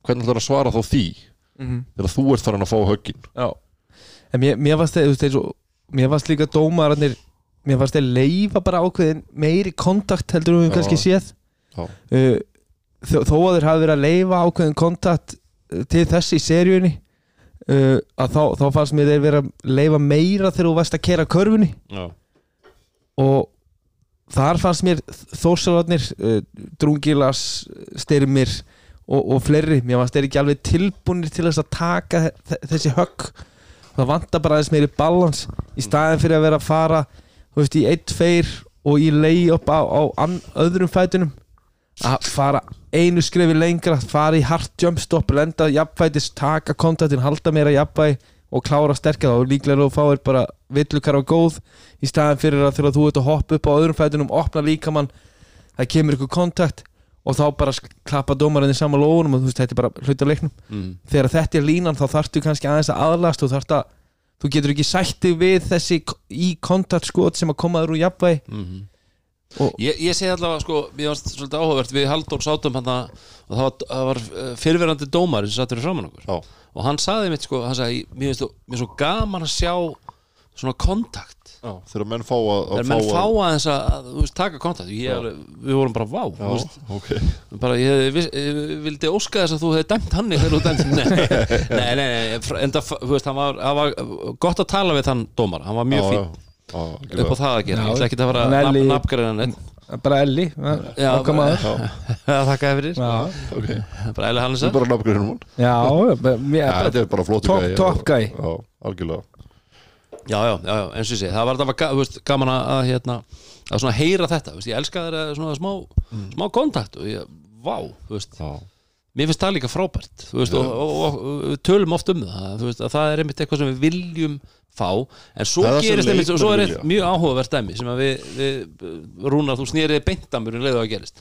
B: Hvernig ætlar að svara þá því?
C: -hmm.
B: þegar þú ert farin að fá höggin?
C: Já. En mér, mér varst þeir, mér varst líka dómararnir mér varst þeir leifa bara ákveðin meiri kontakt heldur við
B: Já.
C: kannski séð. Uh, þó, þó að þeir hafi verið að leifa ákveðin kontakt uh, til þess í seríunni uh, að þá, þá fannst mér þeir vera að leifa meira þegar þú varst að kera körfunni.
A: Já,
C: og þar fannst mér þórsalarnir uh, drungilas, styrmir og, og fleiri, mér fannst þeir ekki alveg tilbúinir til þess að taka þe- þessi högg. Það vantar bara aðeins meiri balans í staðin fyrir að vera að fara þú veist, í 1-2 og í lay-up á, á an, öðrum fætunum að fara einu skrefi lengra fara í hard jump stop, lenda jafnfætis, taka kontaktin, halda meira jafnfæ og klára að sterka það og líklega þú fáir bara villukar á góð í staðin fyrir að þegar þú ert að hoppa upp á öðrum fætunum opna líkamann, það kemur ykkur kontakt og þá bara klappa dómarinn í sama lófunum og þú veist, þetta er bara hluta leiknum.
A: Mm.
C: þegar þetta er línan þá þarftu kannski aðeins að aðlast og þarft að þú getur ekki sætti við þessi í kontaktskot sem að koma þér úr jafnvægi.
A: Mm
C: Og-
A: Ég, ég segi allavega sko, mér varst svolítið áhugavert við Halldór sátum hann og það var, var uh, fyrirverandi dómari sem satt fyrir framann okkur.
B: Já.
A: og hann saði mitt sko, hann sagði, mér finnst þú mér svo gaman að sjá svona kontakt.
B: Þegar menn fá að, að
A: þegar menn fá að, að þú veist, taka kontakt. Ég, við vorum bara vá
B: Já,
A: veist,
B: ok.
A: Bara ég, ég vildi óska þess að þú hefði dæmt hann þegar þú dæmt nei, nei, nei, nei enda, þú veist, hann var, hann var gott að tala við þann dómar, hann var mjög fín upp á það að gera, ég ætla ekki að fara neitt
C: bara Elli
A: Þakka fyrir. Bara
B: Þú
A: Hannesson.
B: Er bara nafngreinum hún. Er
C: Top- guy.
B: Já, algjörlega.
A: Já, já, já, já, eins og ég sé Það var veist, gaman að, að, hérna, að svona heyra þetta Ég elska þeirra svona smá, smá kontakt og ég, vá, þú veist.
B: Já,
A: Mér finnst það líka frábært veist, og, og, og, og tölum oft um það veist, að það er einmitt eitthvað sem við viljum fá. En svo
B: er
A: gerist einmitt og svo er eitt mjög áhugavert dæmi sem að við, við Rúnar, þú snýrið beintamur um leiðu að gerist.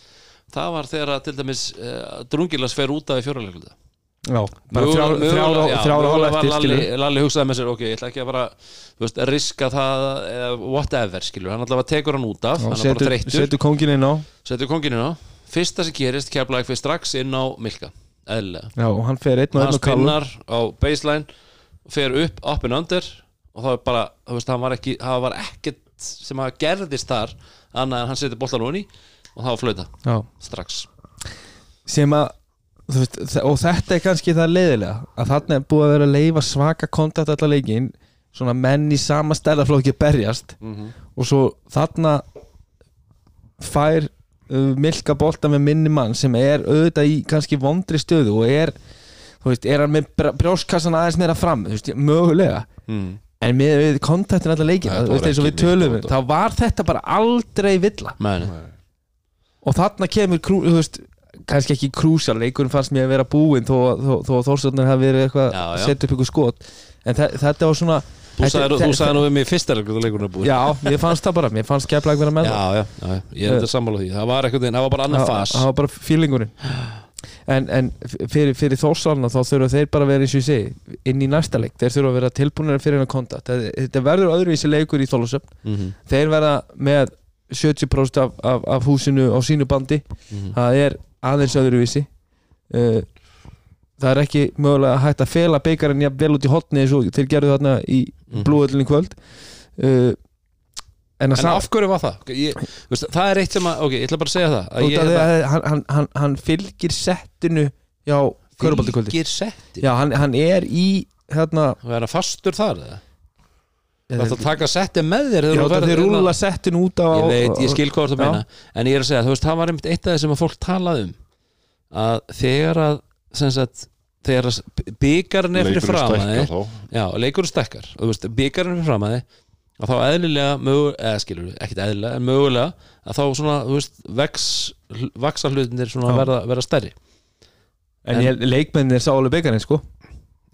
A: Það var þegar að til dæmis uh, Drungilas fer út af í fjóralegluta
C: já, bara þrjár- þrjár og- þrjár og hálf eftir
A: Lalli, Lalli hugsaði með sér, ok, ég ætla ekki að bara veist, riska það eða whatever, skilur, hann allavega tekur hann út af hann þreyttur,
C: setur kongin inn á.
A: Setur konginu á. Fyrsta sem gerist, keflaði fyrir strax inn á Milka, eðlilega.
C: Já, og hann fer einn og
A: hann
C: einn og kallum
A: spinnar á baseline fer upp, up and under og það var bara, þú veist, hann var ekki það var ekkert sem að gerðist þar annað en hann setur boltan onni og það var flöta,
C: já,
A: strax.
C: Sem að veist, og þetta er kannski það leiðilega að þarna er búið að vera að leifa svaka kontakt allar leikin svona menn í sama stærðaflokki berjast og svo þarna fær uh, milka bolta með minni mann sem er auðvitað í kannski vondri stöðu og er þú veist, er hann með br- brjóstkassan aðeins meira fram, þú veist, mögulega.
A: Mm.
C: En með við kontaktin allar leikin við tölum um, þá var þetta bara aldrei villa.
A: Meni.
C: og þarna kemur krú, veist, kannski ekki krúsal leikurinn fannst mér að vera búinn þó, þó, þó að Þórsarnar hafi verið eitthvað að setja upp ykkur skot. En þe þetta var svona
A: þú sagði, nú við mig fyrsta leikur leikurinn er búið.
C: Já, mér fannst það bara, mér fannst keflag vera með
A: já, já, já, ég er þetta sammála því. Það var eitthvað, það var bara
C: það
A: annar fas.
C: það var bara fílingurinn en, en fyrir, fyrir Þórsarnar þá þurfa þeir bara að vera eins og ég segi inn í næsta leik, þeir þurfa að vera tilbúinir fyrir hennar kontakt, þetta verður öðruvísi leikur í Þólusöfn,
A: mm -hmm.
C: þeir verða með 70% af, af, af húsinu á sínu bandi
A: Mhm.
C: það er aðeins öðruvísi uh, það er ekki mögulega hægt að fela beigarinn vel út í hotni eins og þeir gerðu þarna í
A: Mhm.
C: blúöldinni kvöld uh, en að
A: en af hverju var það? Ég, veist, það er eitt sem að, ok, ég ætla bara að segja það að ég,
C: að hann, hann, hann, hann fylgir settinu já, körubaldi kvöldi
A: fylgir setti
C: já, hann, hann er í hérna
A: og er hann fastur þar eða? Það er að taka setti með þér
C: já,
A: þegar þú
C: það
A: ferð-
C: þeir rúla settinu út á
A: Ég veit, ég skil hvað þú að meina En ég er að segja, þú veist, það var einmitt eitt af það sem að fólk talaði um að þegar að sem sagt, þegar að byggarinn er fyrir fram að þið leikurinn stekkar byggarinn er að að þá eðlilega, mögu, eða skilur við ekkit eðlilega, en mögulega að þá svona, þú veist, vex vaksa hlutinir svona
C: Já.
A: verða, verða stærri.
C: En ég, leikmennir sá alveg beigarinn sko.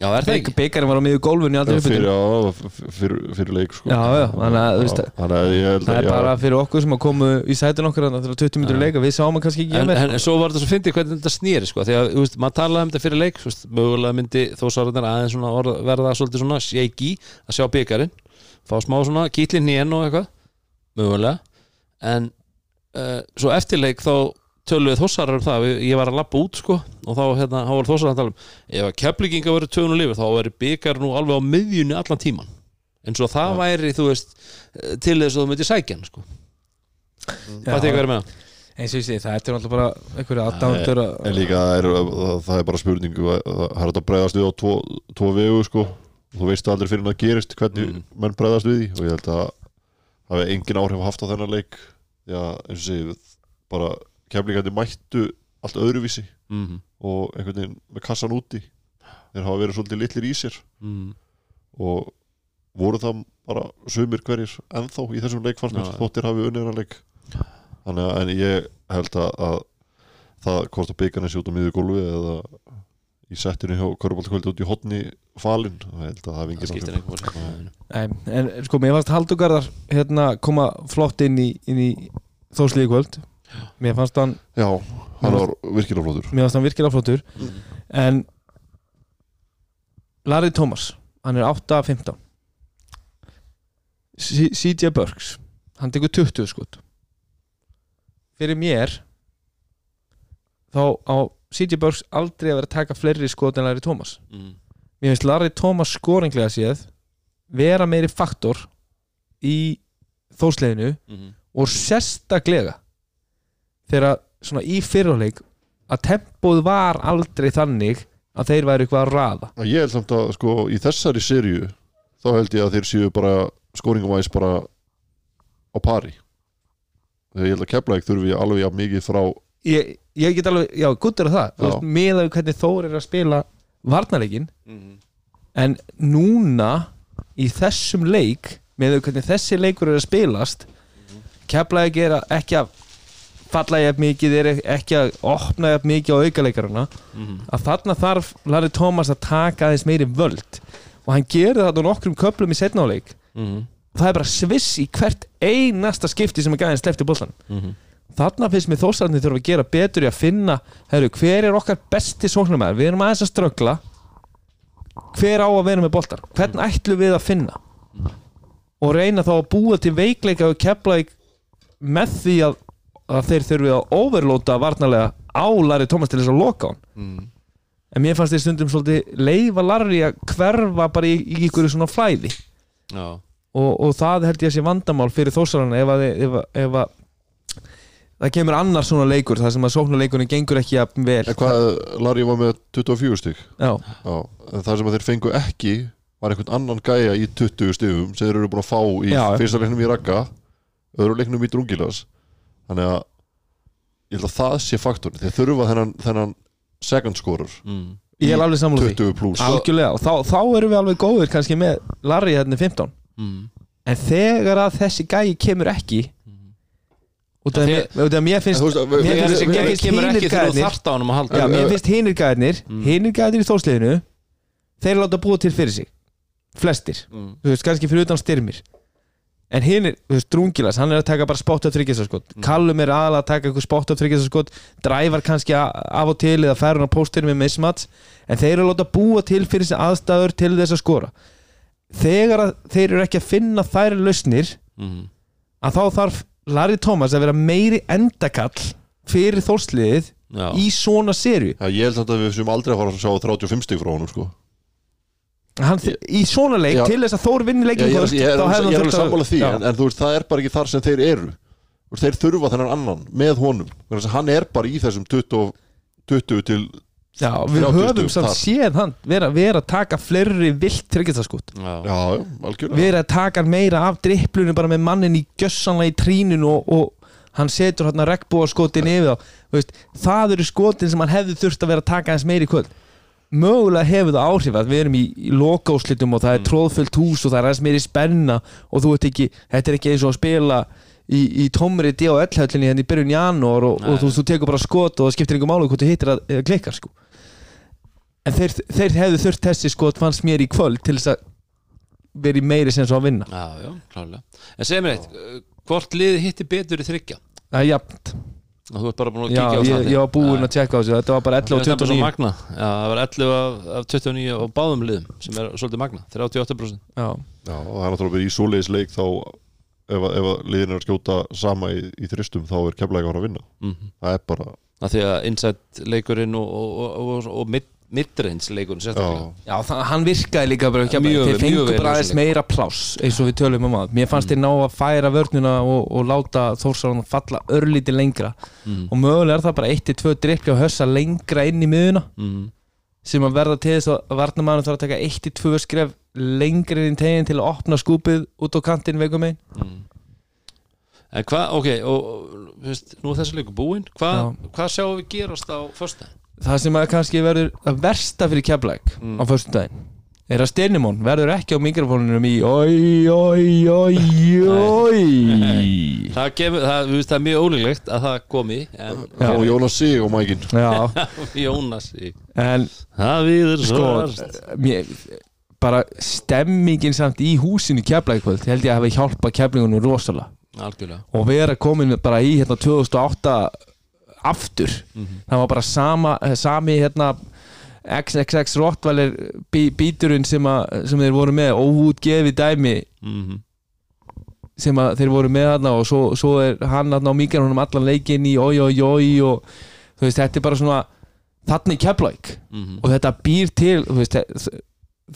A: Já, er það ekki?
C: beigarinn var á miður gólfinu í aldrei
B: Já, fyrir, já, fyrir, fyrir leik sko.
C: Já, já, þannig að, þú veist,
B: Já, Þannig að ég held
C: það
B: að
C: er bara fyrir okkur sem að komu í sætun okkar þannig að 20 minnur leika, við sáum hann kannski ekki
A: En, en, en svo var þetta svo fyndið hvernig þetta snýri sko, því að, þú veist, maður talaði um þetta fyrir leik mögulega myndi þó svarðan aðeins svona orð, verða svolítið svona shaky að sjá byggarinn, fá smá svona kýtlinn í enn og eitthvað, mögulega. En uh, svo eftirleik þá töluðu þossarar um það, ég var að lappa út sko og þá hérna, var þossarar að tala um ef að keflinginga verið tögun og lifið þá verið byggar nú alveg á miðjunni allan tíman eins og það væri, þú veist eh, til þess að þú myndi sækja hann sko. Hvað tekur verið með það?
C: eins og ég segi, það er náttúrulega bara einhverju aðdándur
B: En líka það er, það, það er bara spurningu að- Það er að bregðast við á tvo, tvo vegu sko. Þú veist aldrei fyrir en það gerist hvernig
A: Mm.
B: menn bregðast við því og ég held að það hefði engin áhrif haft á þennan leik Já, eins og segi bara keflingandi mættu allt öðruvísi
A: Mm -hmm.
B: og einhvern veginn með kassan úti þeir hafa verið svolítið litlir í sér
A: Mm.
B: og voru það bara sumir hverjir ennþá í þessum leik fannst mér
A: Já, já.
B: þóttir hafi unnið hennar leik þannig að en ég held að, að það hvort að byggarni sé út á miður gólfi eða í settinu hjá Körbáltkvöldi út í hotni falinn, ég held að það
A: máli.
C: Nei, en sko, mér fannst Haldugarðar hérna koma flott inn í, inn í þóslíði kvöld. Mér fannst hann,
B: Já, hann var virkilega flottur.
C: Mér fannst hann virkilega flottur.
A: Mm.
C: en Larry Thomas hann er 8-15 C- CJ Burks hann tekur 20 skot. Fyrir mér þá á CJ Burks aldrei að vera að taka fleiri skot en Larry Thomas
A: Mm.
C: mér finnst Larry Thomas skoringlega séð vera meiri faktor í þósleginu
A: Mhm.
C: og sérstaklega þegar svona í fyrirleik að tempóð var aldrei þannig að þeir væri eitthvað að raða
B: Ég held samt að sko í þessari serju þá held ég að þeir séu bara skóringavæs bara á pari þegar ég held að Keflæk þurfi alveg mikið frá
C: ég, ég get alveg, já, guttur að það. Veist, með að hvernig Þór er að spila varnarleikin en núna í þessum leik með að hvernig þessi leikur er að spilast keflaði gera ekki að falla jafn mikið er ekki að opna jafn mikið á aukaleikarana að þarna þarf Larry Thomas að taka aðeins meiri völd. Og hann gerði þetta á nokkrum köplum í setnáleik
A: Mhm.
C: það er bara sviss í hvert einasta skipti sem að gæðin slefti boltan þarna finnst mér þósarni þurfa að gera betur í að finna heru, hver er okkar besti sóknumæður við erum aðeins að ströggla. Hver á að vera með boltar hvern ætlum við að finna? Og reyna þá að búa til veikleika og kepla með því að, að þeir þurfi að overlóta varnarlega á Larry Thomas til þess að loka hann en mér fannst þeir stundum svolítið leifa Larry að hverfa bara í, í ykkur svona flæði.
A: Já,
C: og, og það held ég að sé vandamál fyrir þósarana ef að, ef, að, ef að það kemur annar svona leikur þar sem að sóknuleikurinn gengur ekki jafn vel.
B: En hvað, Larry var með 24 stig?
C: Já,
B: Já, en það sem að þeir fengu ekki var einhvern annan gæja í 20 stigum sem þeir eru búin að fá í
C: Já.
B: fyrsta leiknum í Ragga öðru leiknum í Drungilas. Þannig að ég held að það sé faktorn þeir þurfa þennan, þennan second scorer.
A: Mm.
C: ég er alveg sammála því.
B: 20 pluss
C: Algjörlega, og þá, þá erum við alveg góðir kannski með Larry hérna í 15
A: Mm.
C: en þegar að þessi gæi kemur ekki af
A: Það
C: út af mér finnst mér finnst-
A: þessi
C: mér
A: gæði
C: finnst
A: kemur
C: hinir
A: ekki þegar þú
C: gæðirnir-
A: þarft á hann að halda
C: Já, mér
A: Já,
C: finnst hinir gæðirnir
A: Mm.
C: hinir gæðirnir í þórsliðinu þeir láta búa til fyrir sig flestir,
A: Mm.
C: þú veist, kannski fyrir utan styrmir en hinir, þú veist, Drungilas hann er að taka bara spott af þryggjastaskot
A: Mm.
C: Callum er aðalega að taka eitthvað spott af þryggjastaskot dræfar kannski af og til eða fær hann á póstir með mismats en þeir eru að láta búa til fyrir sig aðstæður til þess að skora þegar að þeir eru ekki að finna þær lausnir
A: Mhm.
C: að þá þarf Larry Thomas að vera meiri endakall fyrir þórsliðið
A: Já.
C: í svona serju
B: Já, ég held samt að við sem aldrei að fara að sjá 35 stig frá honum sko.
C: hann, í svona leik
B: Já.
C: til þess að Þór vinni leikin
B: ég, ég,
C: þá hefði
B: ég
C: hann
B: er alveg
C: þurft að-
B: sammála því en, en þú veist, það er bara ekki þar sem þeir eru veist, þeir þurfa þennan annan með honum hann er bara í þessum 20, 20 til
C: Já, við
B: 30
C: höfum samt
B: þar.
C: séð hann vera, vera að taka fleiri vilt tryggjastaskot vera að taka meira af dripplunum bara með mannin í gjössanlega í trínun og, og hann setur hann að regnbúa skotin yfir þá. Þú veist, það eru skotin sem hann hefði þurft að vera að taka eins meiri í kvöld. Mögulega hefur það áhrif að við erum í, í lokaúslitum og það er tróðfullt hús og það er aðeins meiri spenna og þú ert ekki, þetta er ekki eins og að spila í, í tómri D og L-höllinni hérna í byrjun janúar og, og
A: Nei.
C: þú, þú tekur bara skot og það skiptir einhver málu hvort þú hittir að, eða klikkar sko. En þeir, þeir hefðu þurft þessi skot fannst mér í kvöld til þess að vera í meiri sem svo að vinna.
A: Já, já, klálega. En segir mér eitt, uh, hvort liði hitti betur í þryggja?
C: það er jafnt.
A: Og Þú ert bara búin að kíkja á statinn.
C: ég var búinn
A: Já.
C: að tjekka á þessu. Þetta var bara 11 og
A: Mér finnst það bara svo
C: 29
A: magna Já, það var 11 af, af 29 á báðum liðum sem er svolítið magna, 38%
C: Já,
B: Já, og það er náttúrulega í svoleiðis leik þá ef, að- ef að liðin er að skjóta sama í, í þristum þá er að fara að vinna.
A: Mm
B: það er bara,
A: Það því að inside leikurinn og, og, og, og, og mid, midrange leikurinn
B: já,
A: sérstaklega.
C: Já. Það, hann virkaði líka bara ekki
A: Mjög-
C: Þeir
A: mjög
C: fengu
A: vel
C: bara aðeins meira pláss eins og við tölum um að. Mér fannst þeir ná að færa vörnuna og, og láta Þórsaran falla örlítið lengra.
A: Mm.
C: og mögulega er það bara 1-2 drippli og hössa lengra inn í miðuna
A: Mm.
C: sem að verða til þess að varnamæðan þarf að taka 1-2 skref lengri inn í tegin til að opna skúpið út á kantinn veikum einn
A: Mm. En hvað, ok, og, veist, nú er þessi leikur búinn hvað,
C: Já.
A: hvað sjáum við gerast á föstu?
C: Það sem að kannski verður að versta fyrir keflæk
A: Mm.
C: á föstudaginn er að Styrnimón verður ekki á mikrofónunum í oi, oi, oi, oi
A: Það, kemur, það, þú veist, það er mjög ólíklegt að það komi en
C: Já.
B: og Jónas Sig og Mækin
C: Já,
A: Jónas í-
C: en
A: Það viður
C: sko mér, bara stemmingin samt í húsinu keflækvöld held ég að hafa hjálpað keflingunum rosalega.
A: Algjörlega.
C: Og vera komin bara í hérna 2008 aftur. Það var bara sama, sami hérna XXX Rottweiler bí, bíturinn sem, að, sem þeir voru með óútgefi dæmi
A: mm
C: sem að þeir voru með þarna og svo, svo er hann þarna á mikrofónum allan leikinn í oi oi oi og þú veist þetta er bara svona þarna í keflæk
A: -hmm.
C: og þetta býr til þú veist, þ-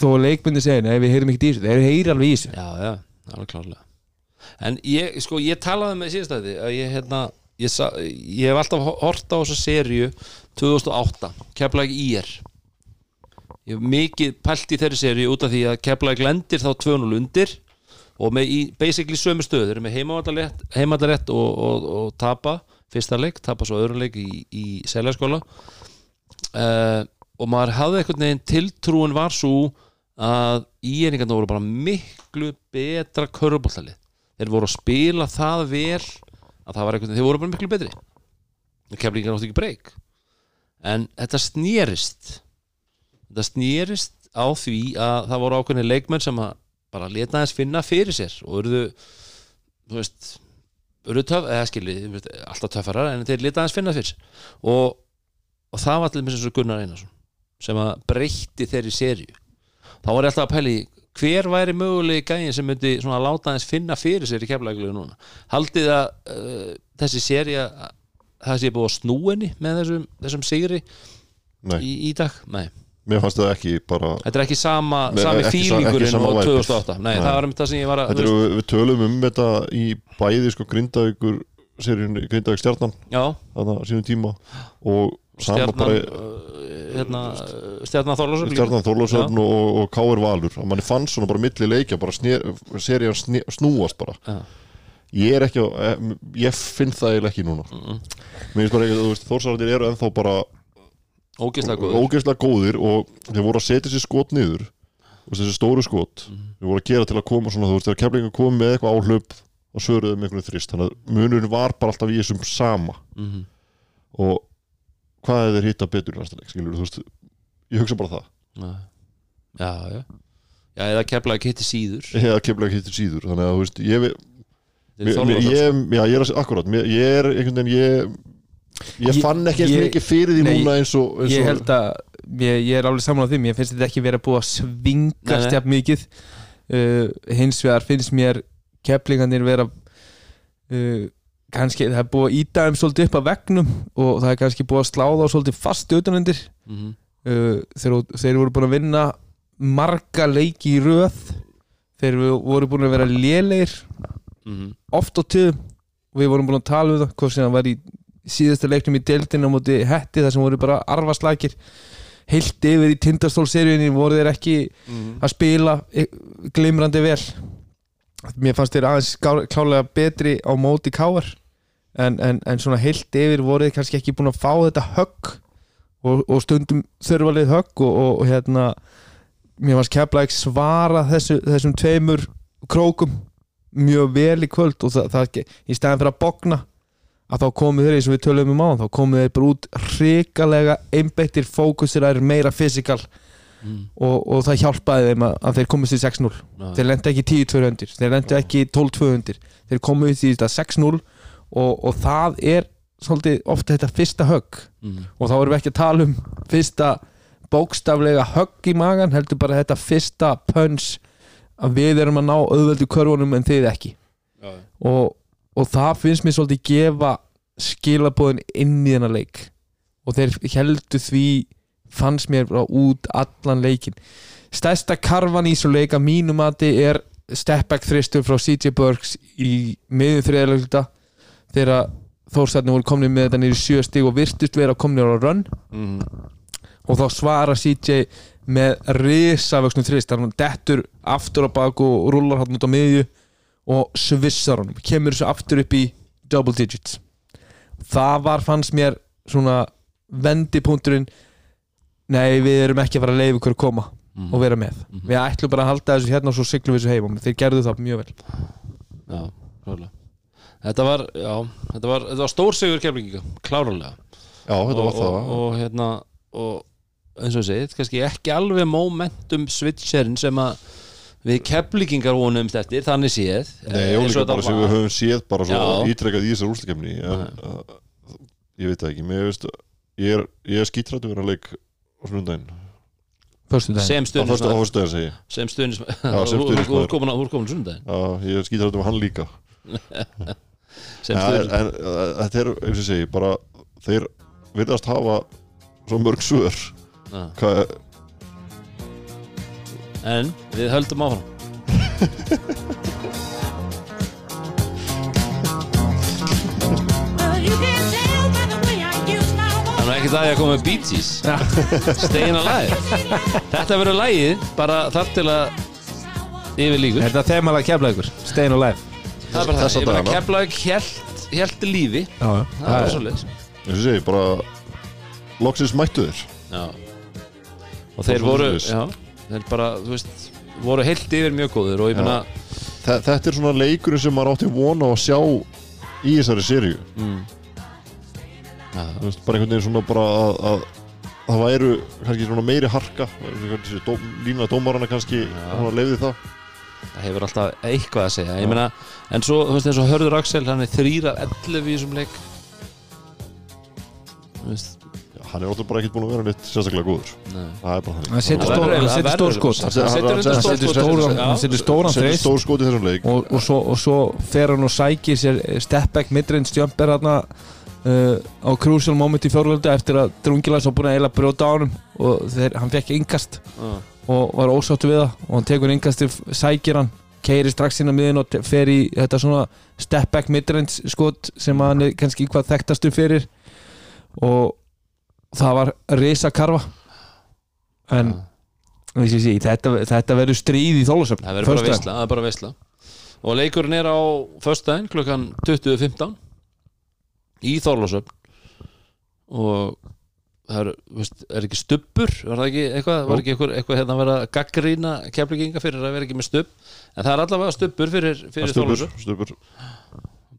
C: þó leikmyndi segja nei við heyrum ekki í þessu, þeir heyri alveg í þessu.
A: Já, já, alveg klárlega. En ég, sko, ég talaði með síðastæði að ég, hérna ég, sa, ég hef alltaf hort á þessa seríu 2008, Keflæk IR Ég hef mikið pælt í þeirri seríu út af því að Keflæk lendir þá 2-0 undir og með í basically sömu stöðu. Þeir eru með heimavallarrétt og, og, og tapa fyrsta leik, tapa svo öðru leik í, í seljaskóla. Uh, og maður hafði einhvern veginn tiltrúin var svo að íeringarna voru bara miklu betra körubóltalið þeir voru að spila það vel að það var veginn, þeir voru bara miklu betri. Kemlingar áttu ekki breyk. En þetta snýrist þetta snýrist á því að það voru ákveðni leikmenn sem að bara leta þess finna fyrir sér og urðu þú veist urðu töf, eða skilji, þú veist, alltaf töffarar en þeir leta þess finna fyrir sér. Og, og það var til þess að Gunnar Einarsson sem að breytti þeirri serju þá var ég alltaf að pæli hver væri mögulegi gæðin sem myndi svona láta hans finna fyrir sér í keflæglu núna? Haldið að uh, þessi serja það sé búið að snúinni með þessum, þessum sigri í, í dag? Nei,
B: mér fannst það ekki bara
A: þetta er ekki sama
B: Nei,
A: sami fílingurinn
B: væpið.
A: 2008 nei,
B: Nei.
A: það var um það sem ég var að veist,
B: við tölum um þetta í bæði sko Grindavíkur Grindavík stjarnan
A: já,
B: þarna á sínum tíma og sama
A: stjarnan
B: bara
A: uh, hérna, stjarnan Þorlásson
B: stjarnan Þorlásson og, og, og K.R. Valur. Að manni fann svona bara milli leikja bara serían sné, snúast bara.
A: Já.
B: ég er ekki á, eh, ég finn það eiginlega ekki núna. Mér finnst bara ekki, þú veist, Þórsararnir eru ennþá bara ógeðslega góðir. og þeir voru að setja sér skot niður. Þessi stóru skot. Þeir voru að gera til að koma svona, þú veist, þegar keflingar komið með eitthvað áhlaup og svöruðu með einhvern þrist þannig að munurinn var bara alltaf í þessum sama.
A: Mhm.
B: og hvað er þeir hitta betur í næsta leik, skilur, veist ég hugsa bara það,
A: já, já, já. Já, eða keflaði kitti síður.
B: Eða keflingar hittir síður þannig að, þú veist, ég mér, mér, ég, já, ég er akkurat mér, ég er einhvern veginn, ég ég
C: Ég-
B: fann ekki eins
C: ég-
B: mikið fyrir því
C: Nei,
B: núna eins og, eins
C: Ég
B: og
C: held að ég, ég er alveg saman á því Mér finnst þetta ekki verið að búa svingast jafn mikið. Uh, Hins vegar finnst mér keplingarnir vera uh, kannski það er búið að íta þeim svolítið upp að vegnum og það er kannski búið að sláða svolítið fast utanundir
A: Mhm.
C: uh, þeir, þeir voru búin að vinna marga leiki í röð þeir voru búin að vera lélegir
A: Mhm.
C: oft á tíðum og við vorum búin að tala um það hvort sem það var í síðasta leiknum í deildinu á móti hetti þar sem voru bara arfaslækir heilt yfir í tindastólseríunni voru þeir ekki
A: Mhm.
C: að spila eh, glimrandi vel mér fannst þeir aðeins klálega betri á móti káar en, en, en svona heilt yfir voru þeir kannski ekki búin að fá þetta högg og, og stundum þurfalið högg og, og, og hérna mér fannst keflaðið svara þessu, þessum tveimur krókum mjög vel í kvöld og það, það í stæðan fyrir að bogna að þá komu þeir eins og við tölum um á þá komu þeir bara út hrikalega einbeittir fókusir að er meira fysikal
A: Mhm.
C: og, og það hjálpaði þeim að, að þeir komist í 6-0
A: Já.
C: þeir lendi ekki 10-200 þeir lendi ekki 12-200 þeir komu í þetta 6-0 og, og það er svolítið ofta þetta fyrsta högg.
A: Mhm.
C: og þá erum við ekki að tala um fyrsta bókstaflega högg í magan heldur bara þetta fyrsta punch að við erum að ná auðveldu körfunum en þið ekki. Og, og það finnst mér svolítið gefa skilabóðin inn í þennan leik. Og þeir heldur því fannst mér út allan leikin stærsta karfan í svo leik að mínu mati er step back þristur frá CJ Burks í miðjum þriðalegluta þegar þórstarnir voru komnið með þetta nýri sjö stig og virtust vera komnið á run
A: Mhm.
C: og þá svara CJ með risavöxnum þrist þannig að hann dettur aftur á bak og rúlar hann út á miðju og svissar honum. Kemur þessu aftur upp í double digits. Það var fannst mér svona vendipunkturinn nei við erum ekki að fara að leiða ykkur að koma
A: Mhm.
C: og vera með.
A: Mhm.
C: við ætlum bara að halda þessu hérna og svo siglum við þessu heim og þeir gerðu það mjög vel.
A: Já, klárlega. Þetta var, já, þetta var, þetta var stórsigur keflinginga, klárlega.
B: Já, þetta var
A: og,
B: það.
A: og, og hérna og eins og ég segið, kannski ekki alveg momentum switcherinn sem að við keflingingar vonumst eftir, þannig séð.
B: Nei,
A: eh,
B: og
A: eins
B: líka
A: og
B: bara
A: þetta
B: sem við
A: var.
B: höfum séð bara svo ítrekkað í þessar úrstakefni en uh, ég veit það ekki. Mér veist, ég er, ég er skítrættu verið að leik á snundaginn
C: Föstu daginn
A: sem
B: ég.
A: sem stundin
B: Já, sem stuðningsmaður.
A: þú er komin á-
B: Já, ég er skítrættu með hann líka. En, þetta er, eins og segi, bara þeir virðast hafa svo mörg svör. Hvað,
A: en við höldum áfram Það er ekki það ég að koma með Bee Gees. Staying Alive Þetta verður lagið bara þar til að yfir líkur
C: Þetta er þemalega kefla ykkur Stein og live
A: Það er bara það,
B: Þessa
A: ég meina
B: dagana.
A: Keflavík held, held lífi.
C: Já,
A: Það er bara svo leiðis
B: eins og segi, bara loksins mættu þér
A: Já. Og þeir voru,
B: svoleiðis.
A: já, þeir bara, þú veist voru heilt yfir mjög góður og ég meina
B: Þe- Þetta er svona leikurinn sem maður átti vona á að sjá í þessari seríu.
A: Mm,
B: Þú veist, bara einhvern veginn svona bara að, að það væru kannski svona meiri harka dóm, lína dómarana kannski leiði það.
A: Það hefur alltaf eitthvað að segja. Ég meina, en svo, þú veist, eins og Hörður Axel hann er þrýra 11 í þessum leik. Þú veist,
B: hann er ótrúlega bara ekkert búin að vera neitt sérstaklega góður.
A: Nei.
B: Það er bara
C: Hann
B: þannig.
C: hann setur stór skot.
A: hann setur
C: stóran- þreist
B: stór skot í þessum leik.
C: Og, og, svo, og svo fer hann og sækir sér step back midrange jumper hann uh, á crucial moment í fjórlöldu eftir að Drungilas var búin að eila brjóta á honum og þeir, hann fekk yngast
A: Já.
C: og var ósáttu við það og hann tekur yngast sækir hann keiri strax inn á miðin og fer í þetta svona step back midrange skot sem hann er kannski hvað þekktastu fyrir og það var risa karfa. En ég sé, sé, þetta, þetta verður stríð í þólusöfn
A: það verður bara veistla og leikurinn er á föstudaginn klukkan 20.15 í Þorlásöfn og það er, veist, er ekki stubbur? Var það ekki eitthvað, var ekki eitthvað, eitthvað hérna að vera gaggrína keflinginga fyrir að vera ekki með stubb? En það er allavega stubbur fyrir, fyrir Þorlásöfn
B: stupur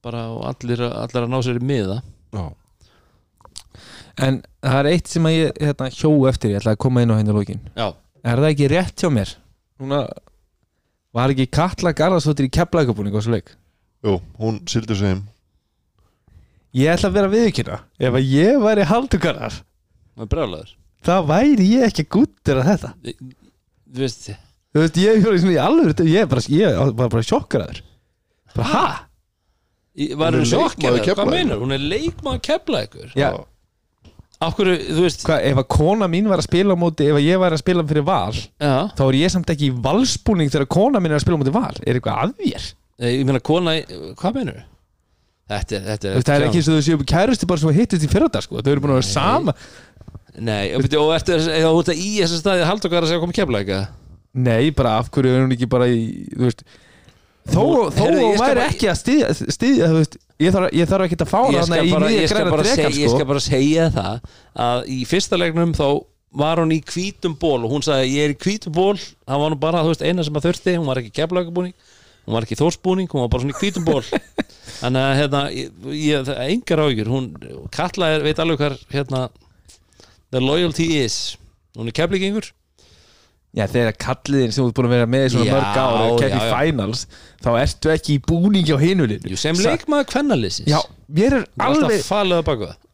A: bara og allir, allir að ná sér í miða.
B: Já.
C: En það er eitt sem að ég hérna, hjó eftir, ég ætla að koma inn á henni lókin
A: já,
C: Er það ekki rétt hjá mér? Núna var ekki Katla Garðarsdóttir í keflækabúning á svo leik?
B: Jú, hún sildi sig heim
C: Ég ætla að vera viðkynna Ef að ég væri haldugarðar
A: það er brjálæður
C: Það væri ég ekki guttir að þetta.
A: Þú veist,
C: Þú veist, ég er svona í alveg Ég er bara, ég var bara sjokkaraður Bara, ha?
A: Í- var
B: Hún leikmaður?
A: hvað meinar, hún er leikmaður keflaðið
C: Já,
A: af hverju, þú veist
C: hvað, ef að kona mín var að spila á móti Ef að ég væri að spila fyrir val
A: já,
C: Þá er ég samt ekki í valsbúning Þegar kona mín er að spila á móti val. Er eitthvað að?
A: Eh, ég meina kona, hvað meinar þetta þetta
C: Þú
A: er
C: það er ekki eins og þau séu kærusti bara sem hittist í fyrrata sko. Þau eru búin að vera sama.
A: Nei, og, byrju, og ertu út að í þessu staði haldur hvað að segja að koma kemla ekki
C: Nei, bara af hverju er hún ekki bara í þú veist Þó,
A: skal
C: væri ekki að styðja þú veist, ég, þarf, ég þarf ekki að fá hana í nýja græna
A: segja, ég
C: sko.
A: skal bara segja það að í fyrsta leiknum þá var hún í hvítum ból og hún sagði ég er í hvítum ból það var nú bara þú veist, eina sem að þurfti hún var ekki keflaugabúning hún var ekki þórsbúning hún var bara svona í hvítum ból þannig að hérna, ég, er engar ágjur hún, Katla er, veit alveg hver hérna, the loyalty is. Hún er keflingingur
C: Já, þegar kalliðin sem þú ert búin að vera með í svona
A: Já,
C: mörg ár og kemur í finals þá ertu ekki í búningi á hinulinu
A: sem leikmaður kvennalisins
C: Já, mér er alveg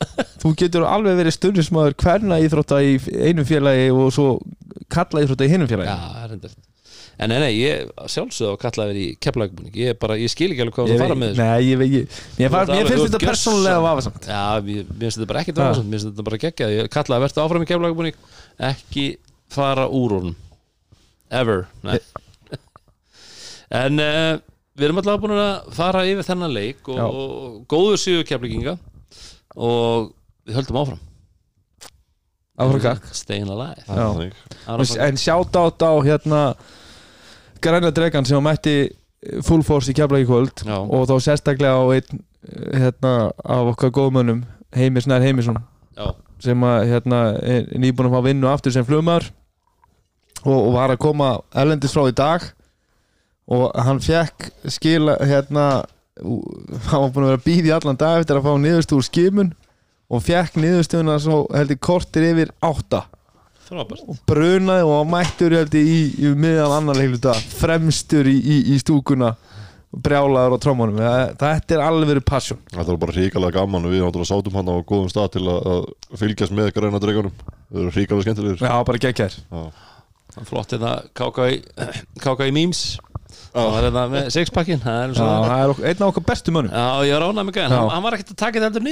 C: þú getur alveg verið stundismadur hverna íþrótta í einu félagi og svo kalla íþrótta í hinum félagi.
A: Já, það er reyndar En nei, nei, ég sjálfsögðu að kalla það í keflaugabúning Ég, bara, ég skil ekki alveg hvað þú fara með þessu.
C: Nei, ég veit ég, mér, finnst þetta persónulega
A: gjörsamlega-
C: vafasamt.
A: Já, mér finnst þetta bara ekkert
C: Ha.
A: vafasamt. Mér finnst þetta bara geggjað. Ég kallaði að verða áfram í keflaugabúning Ekki fara úr honum. Ever. Nei. En uh, við erum alltaf búin að fara yfir þennan leik og, og góður síðu keflinginga og við höldum áfram.
C: Áfram gakk
A: Staying alive.
B: Það er
C: Já.
B: þannig.
A: Áfram-
C: En sjátt átt á hérna Græna dregan sem mætti full force í kefla í kvöld
A: Já.
C: og þá sérstaklega á einn hérna af okkar góðmönnum Heimir Snær Heimisson
A: Já,
C: sem að hérna er nýbúin að fá vinnu aftur sem flugmaður og, og var að koma erlendis frá í dag og hann fekk skila hérna hann var búin að vera að býða í allan dag eftir að fá niðurstu úr skimun og fekk niðurstuðuna svo heldur kortir yfir átta
A: frábært
C: og brunaði og mættur heldur í, í miðan annar heiluta fremstur í, í, í stúkuna brjálaður á trómanum þetta er alveg verið passion.
B: Þetta var bara ríkalega gaman og við náttúrulega sátum hann á góðum stað til að, að fylgjast með græna dregunum Það eru ríkalega skemmtilegir.
C: Já bara geggjær.
A: Flott þetta káka í, káka í memes Það var þetta með sixpackin Það er
C: það er einn af okkar bestu mönnum.
A: Já, ég með gæðan,
C: Já.
A: hann, var ekkert að taka þetta heldur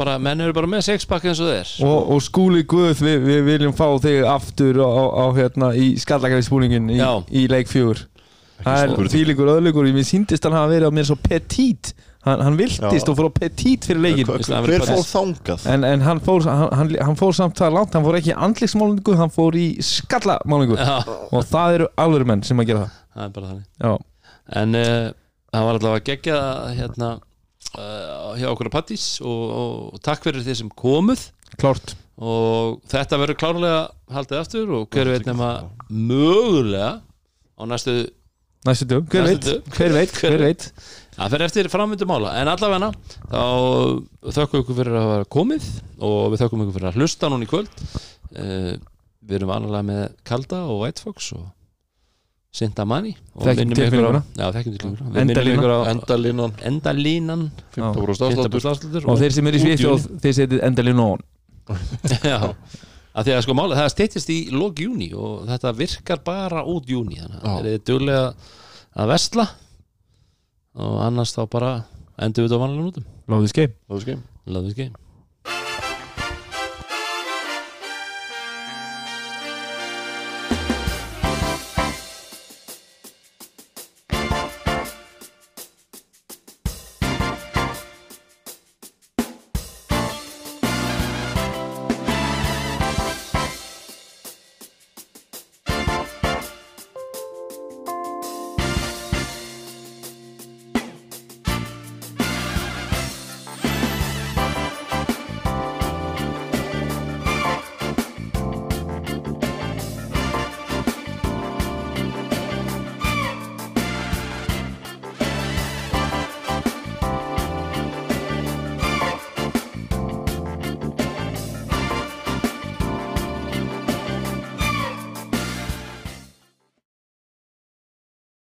A: bara, menn eru bara með sixpack eins og þeir.
C: Og, og skúli Guð við, við viljum fá þig aftur á, á hérna í skallakæðisbúningin í, í leik fjögur. Það er fílingur öðlugur. Ég síndist hann hafa verið á mér svo petit hann, hann viltist
B: Já.
C: og fór á petit fyrir leikin
A: það,
B: Hver
A: er
B: fór þangað?
C: en, en hann, fór, hann, hann, fór samt það langt. Hann fór ekki í andliksmálingu, hann fór í skallamálingu og það eru alvöru menn sem að gera það
A: það er bara þannig.
C: Já,
A: En uh, það var allavega geggjað hérna uh, hjá okkur að Pattís og, og takk fyrir þeir sem komuð.
C: Klárt.
A: Og þetta verður klárlega haldið aftur og hver veit nema mögulega á næstu
C: Næstu dög, hver hver veit,
A: Hver
C: hver veit?
A: það fer eftir framöndu mála. En allavega þá þökkum ykkur fyrir að hafa komið og við þökkum ykkur fyrir að hlusta núna í kvöld. Uh, við erum vanalega með Kalda og White Fox og Sinta Mani og
C: Þekkjum
A: minnum ykkur á
C: tilfinninguna.
A: já, þekkjum tilfinninguna. Við
C: Endalína.
A: minnum ykkur á
B: Endalínan.
A: Endalínan
B: 15% afsláttur
A: 15% afsláttur
C: Og þeir sem eru í Svíþjóð, þeir setið endalínu on
A: Já, að því að sko það steytist í lók júni og þetta virkar bara út júni þannig að þeir eru duglega að vestla og annars þá bara endur við þetta á vanlega nútum
C: Lóðið skeim
B: Það er skeim
A: Love this game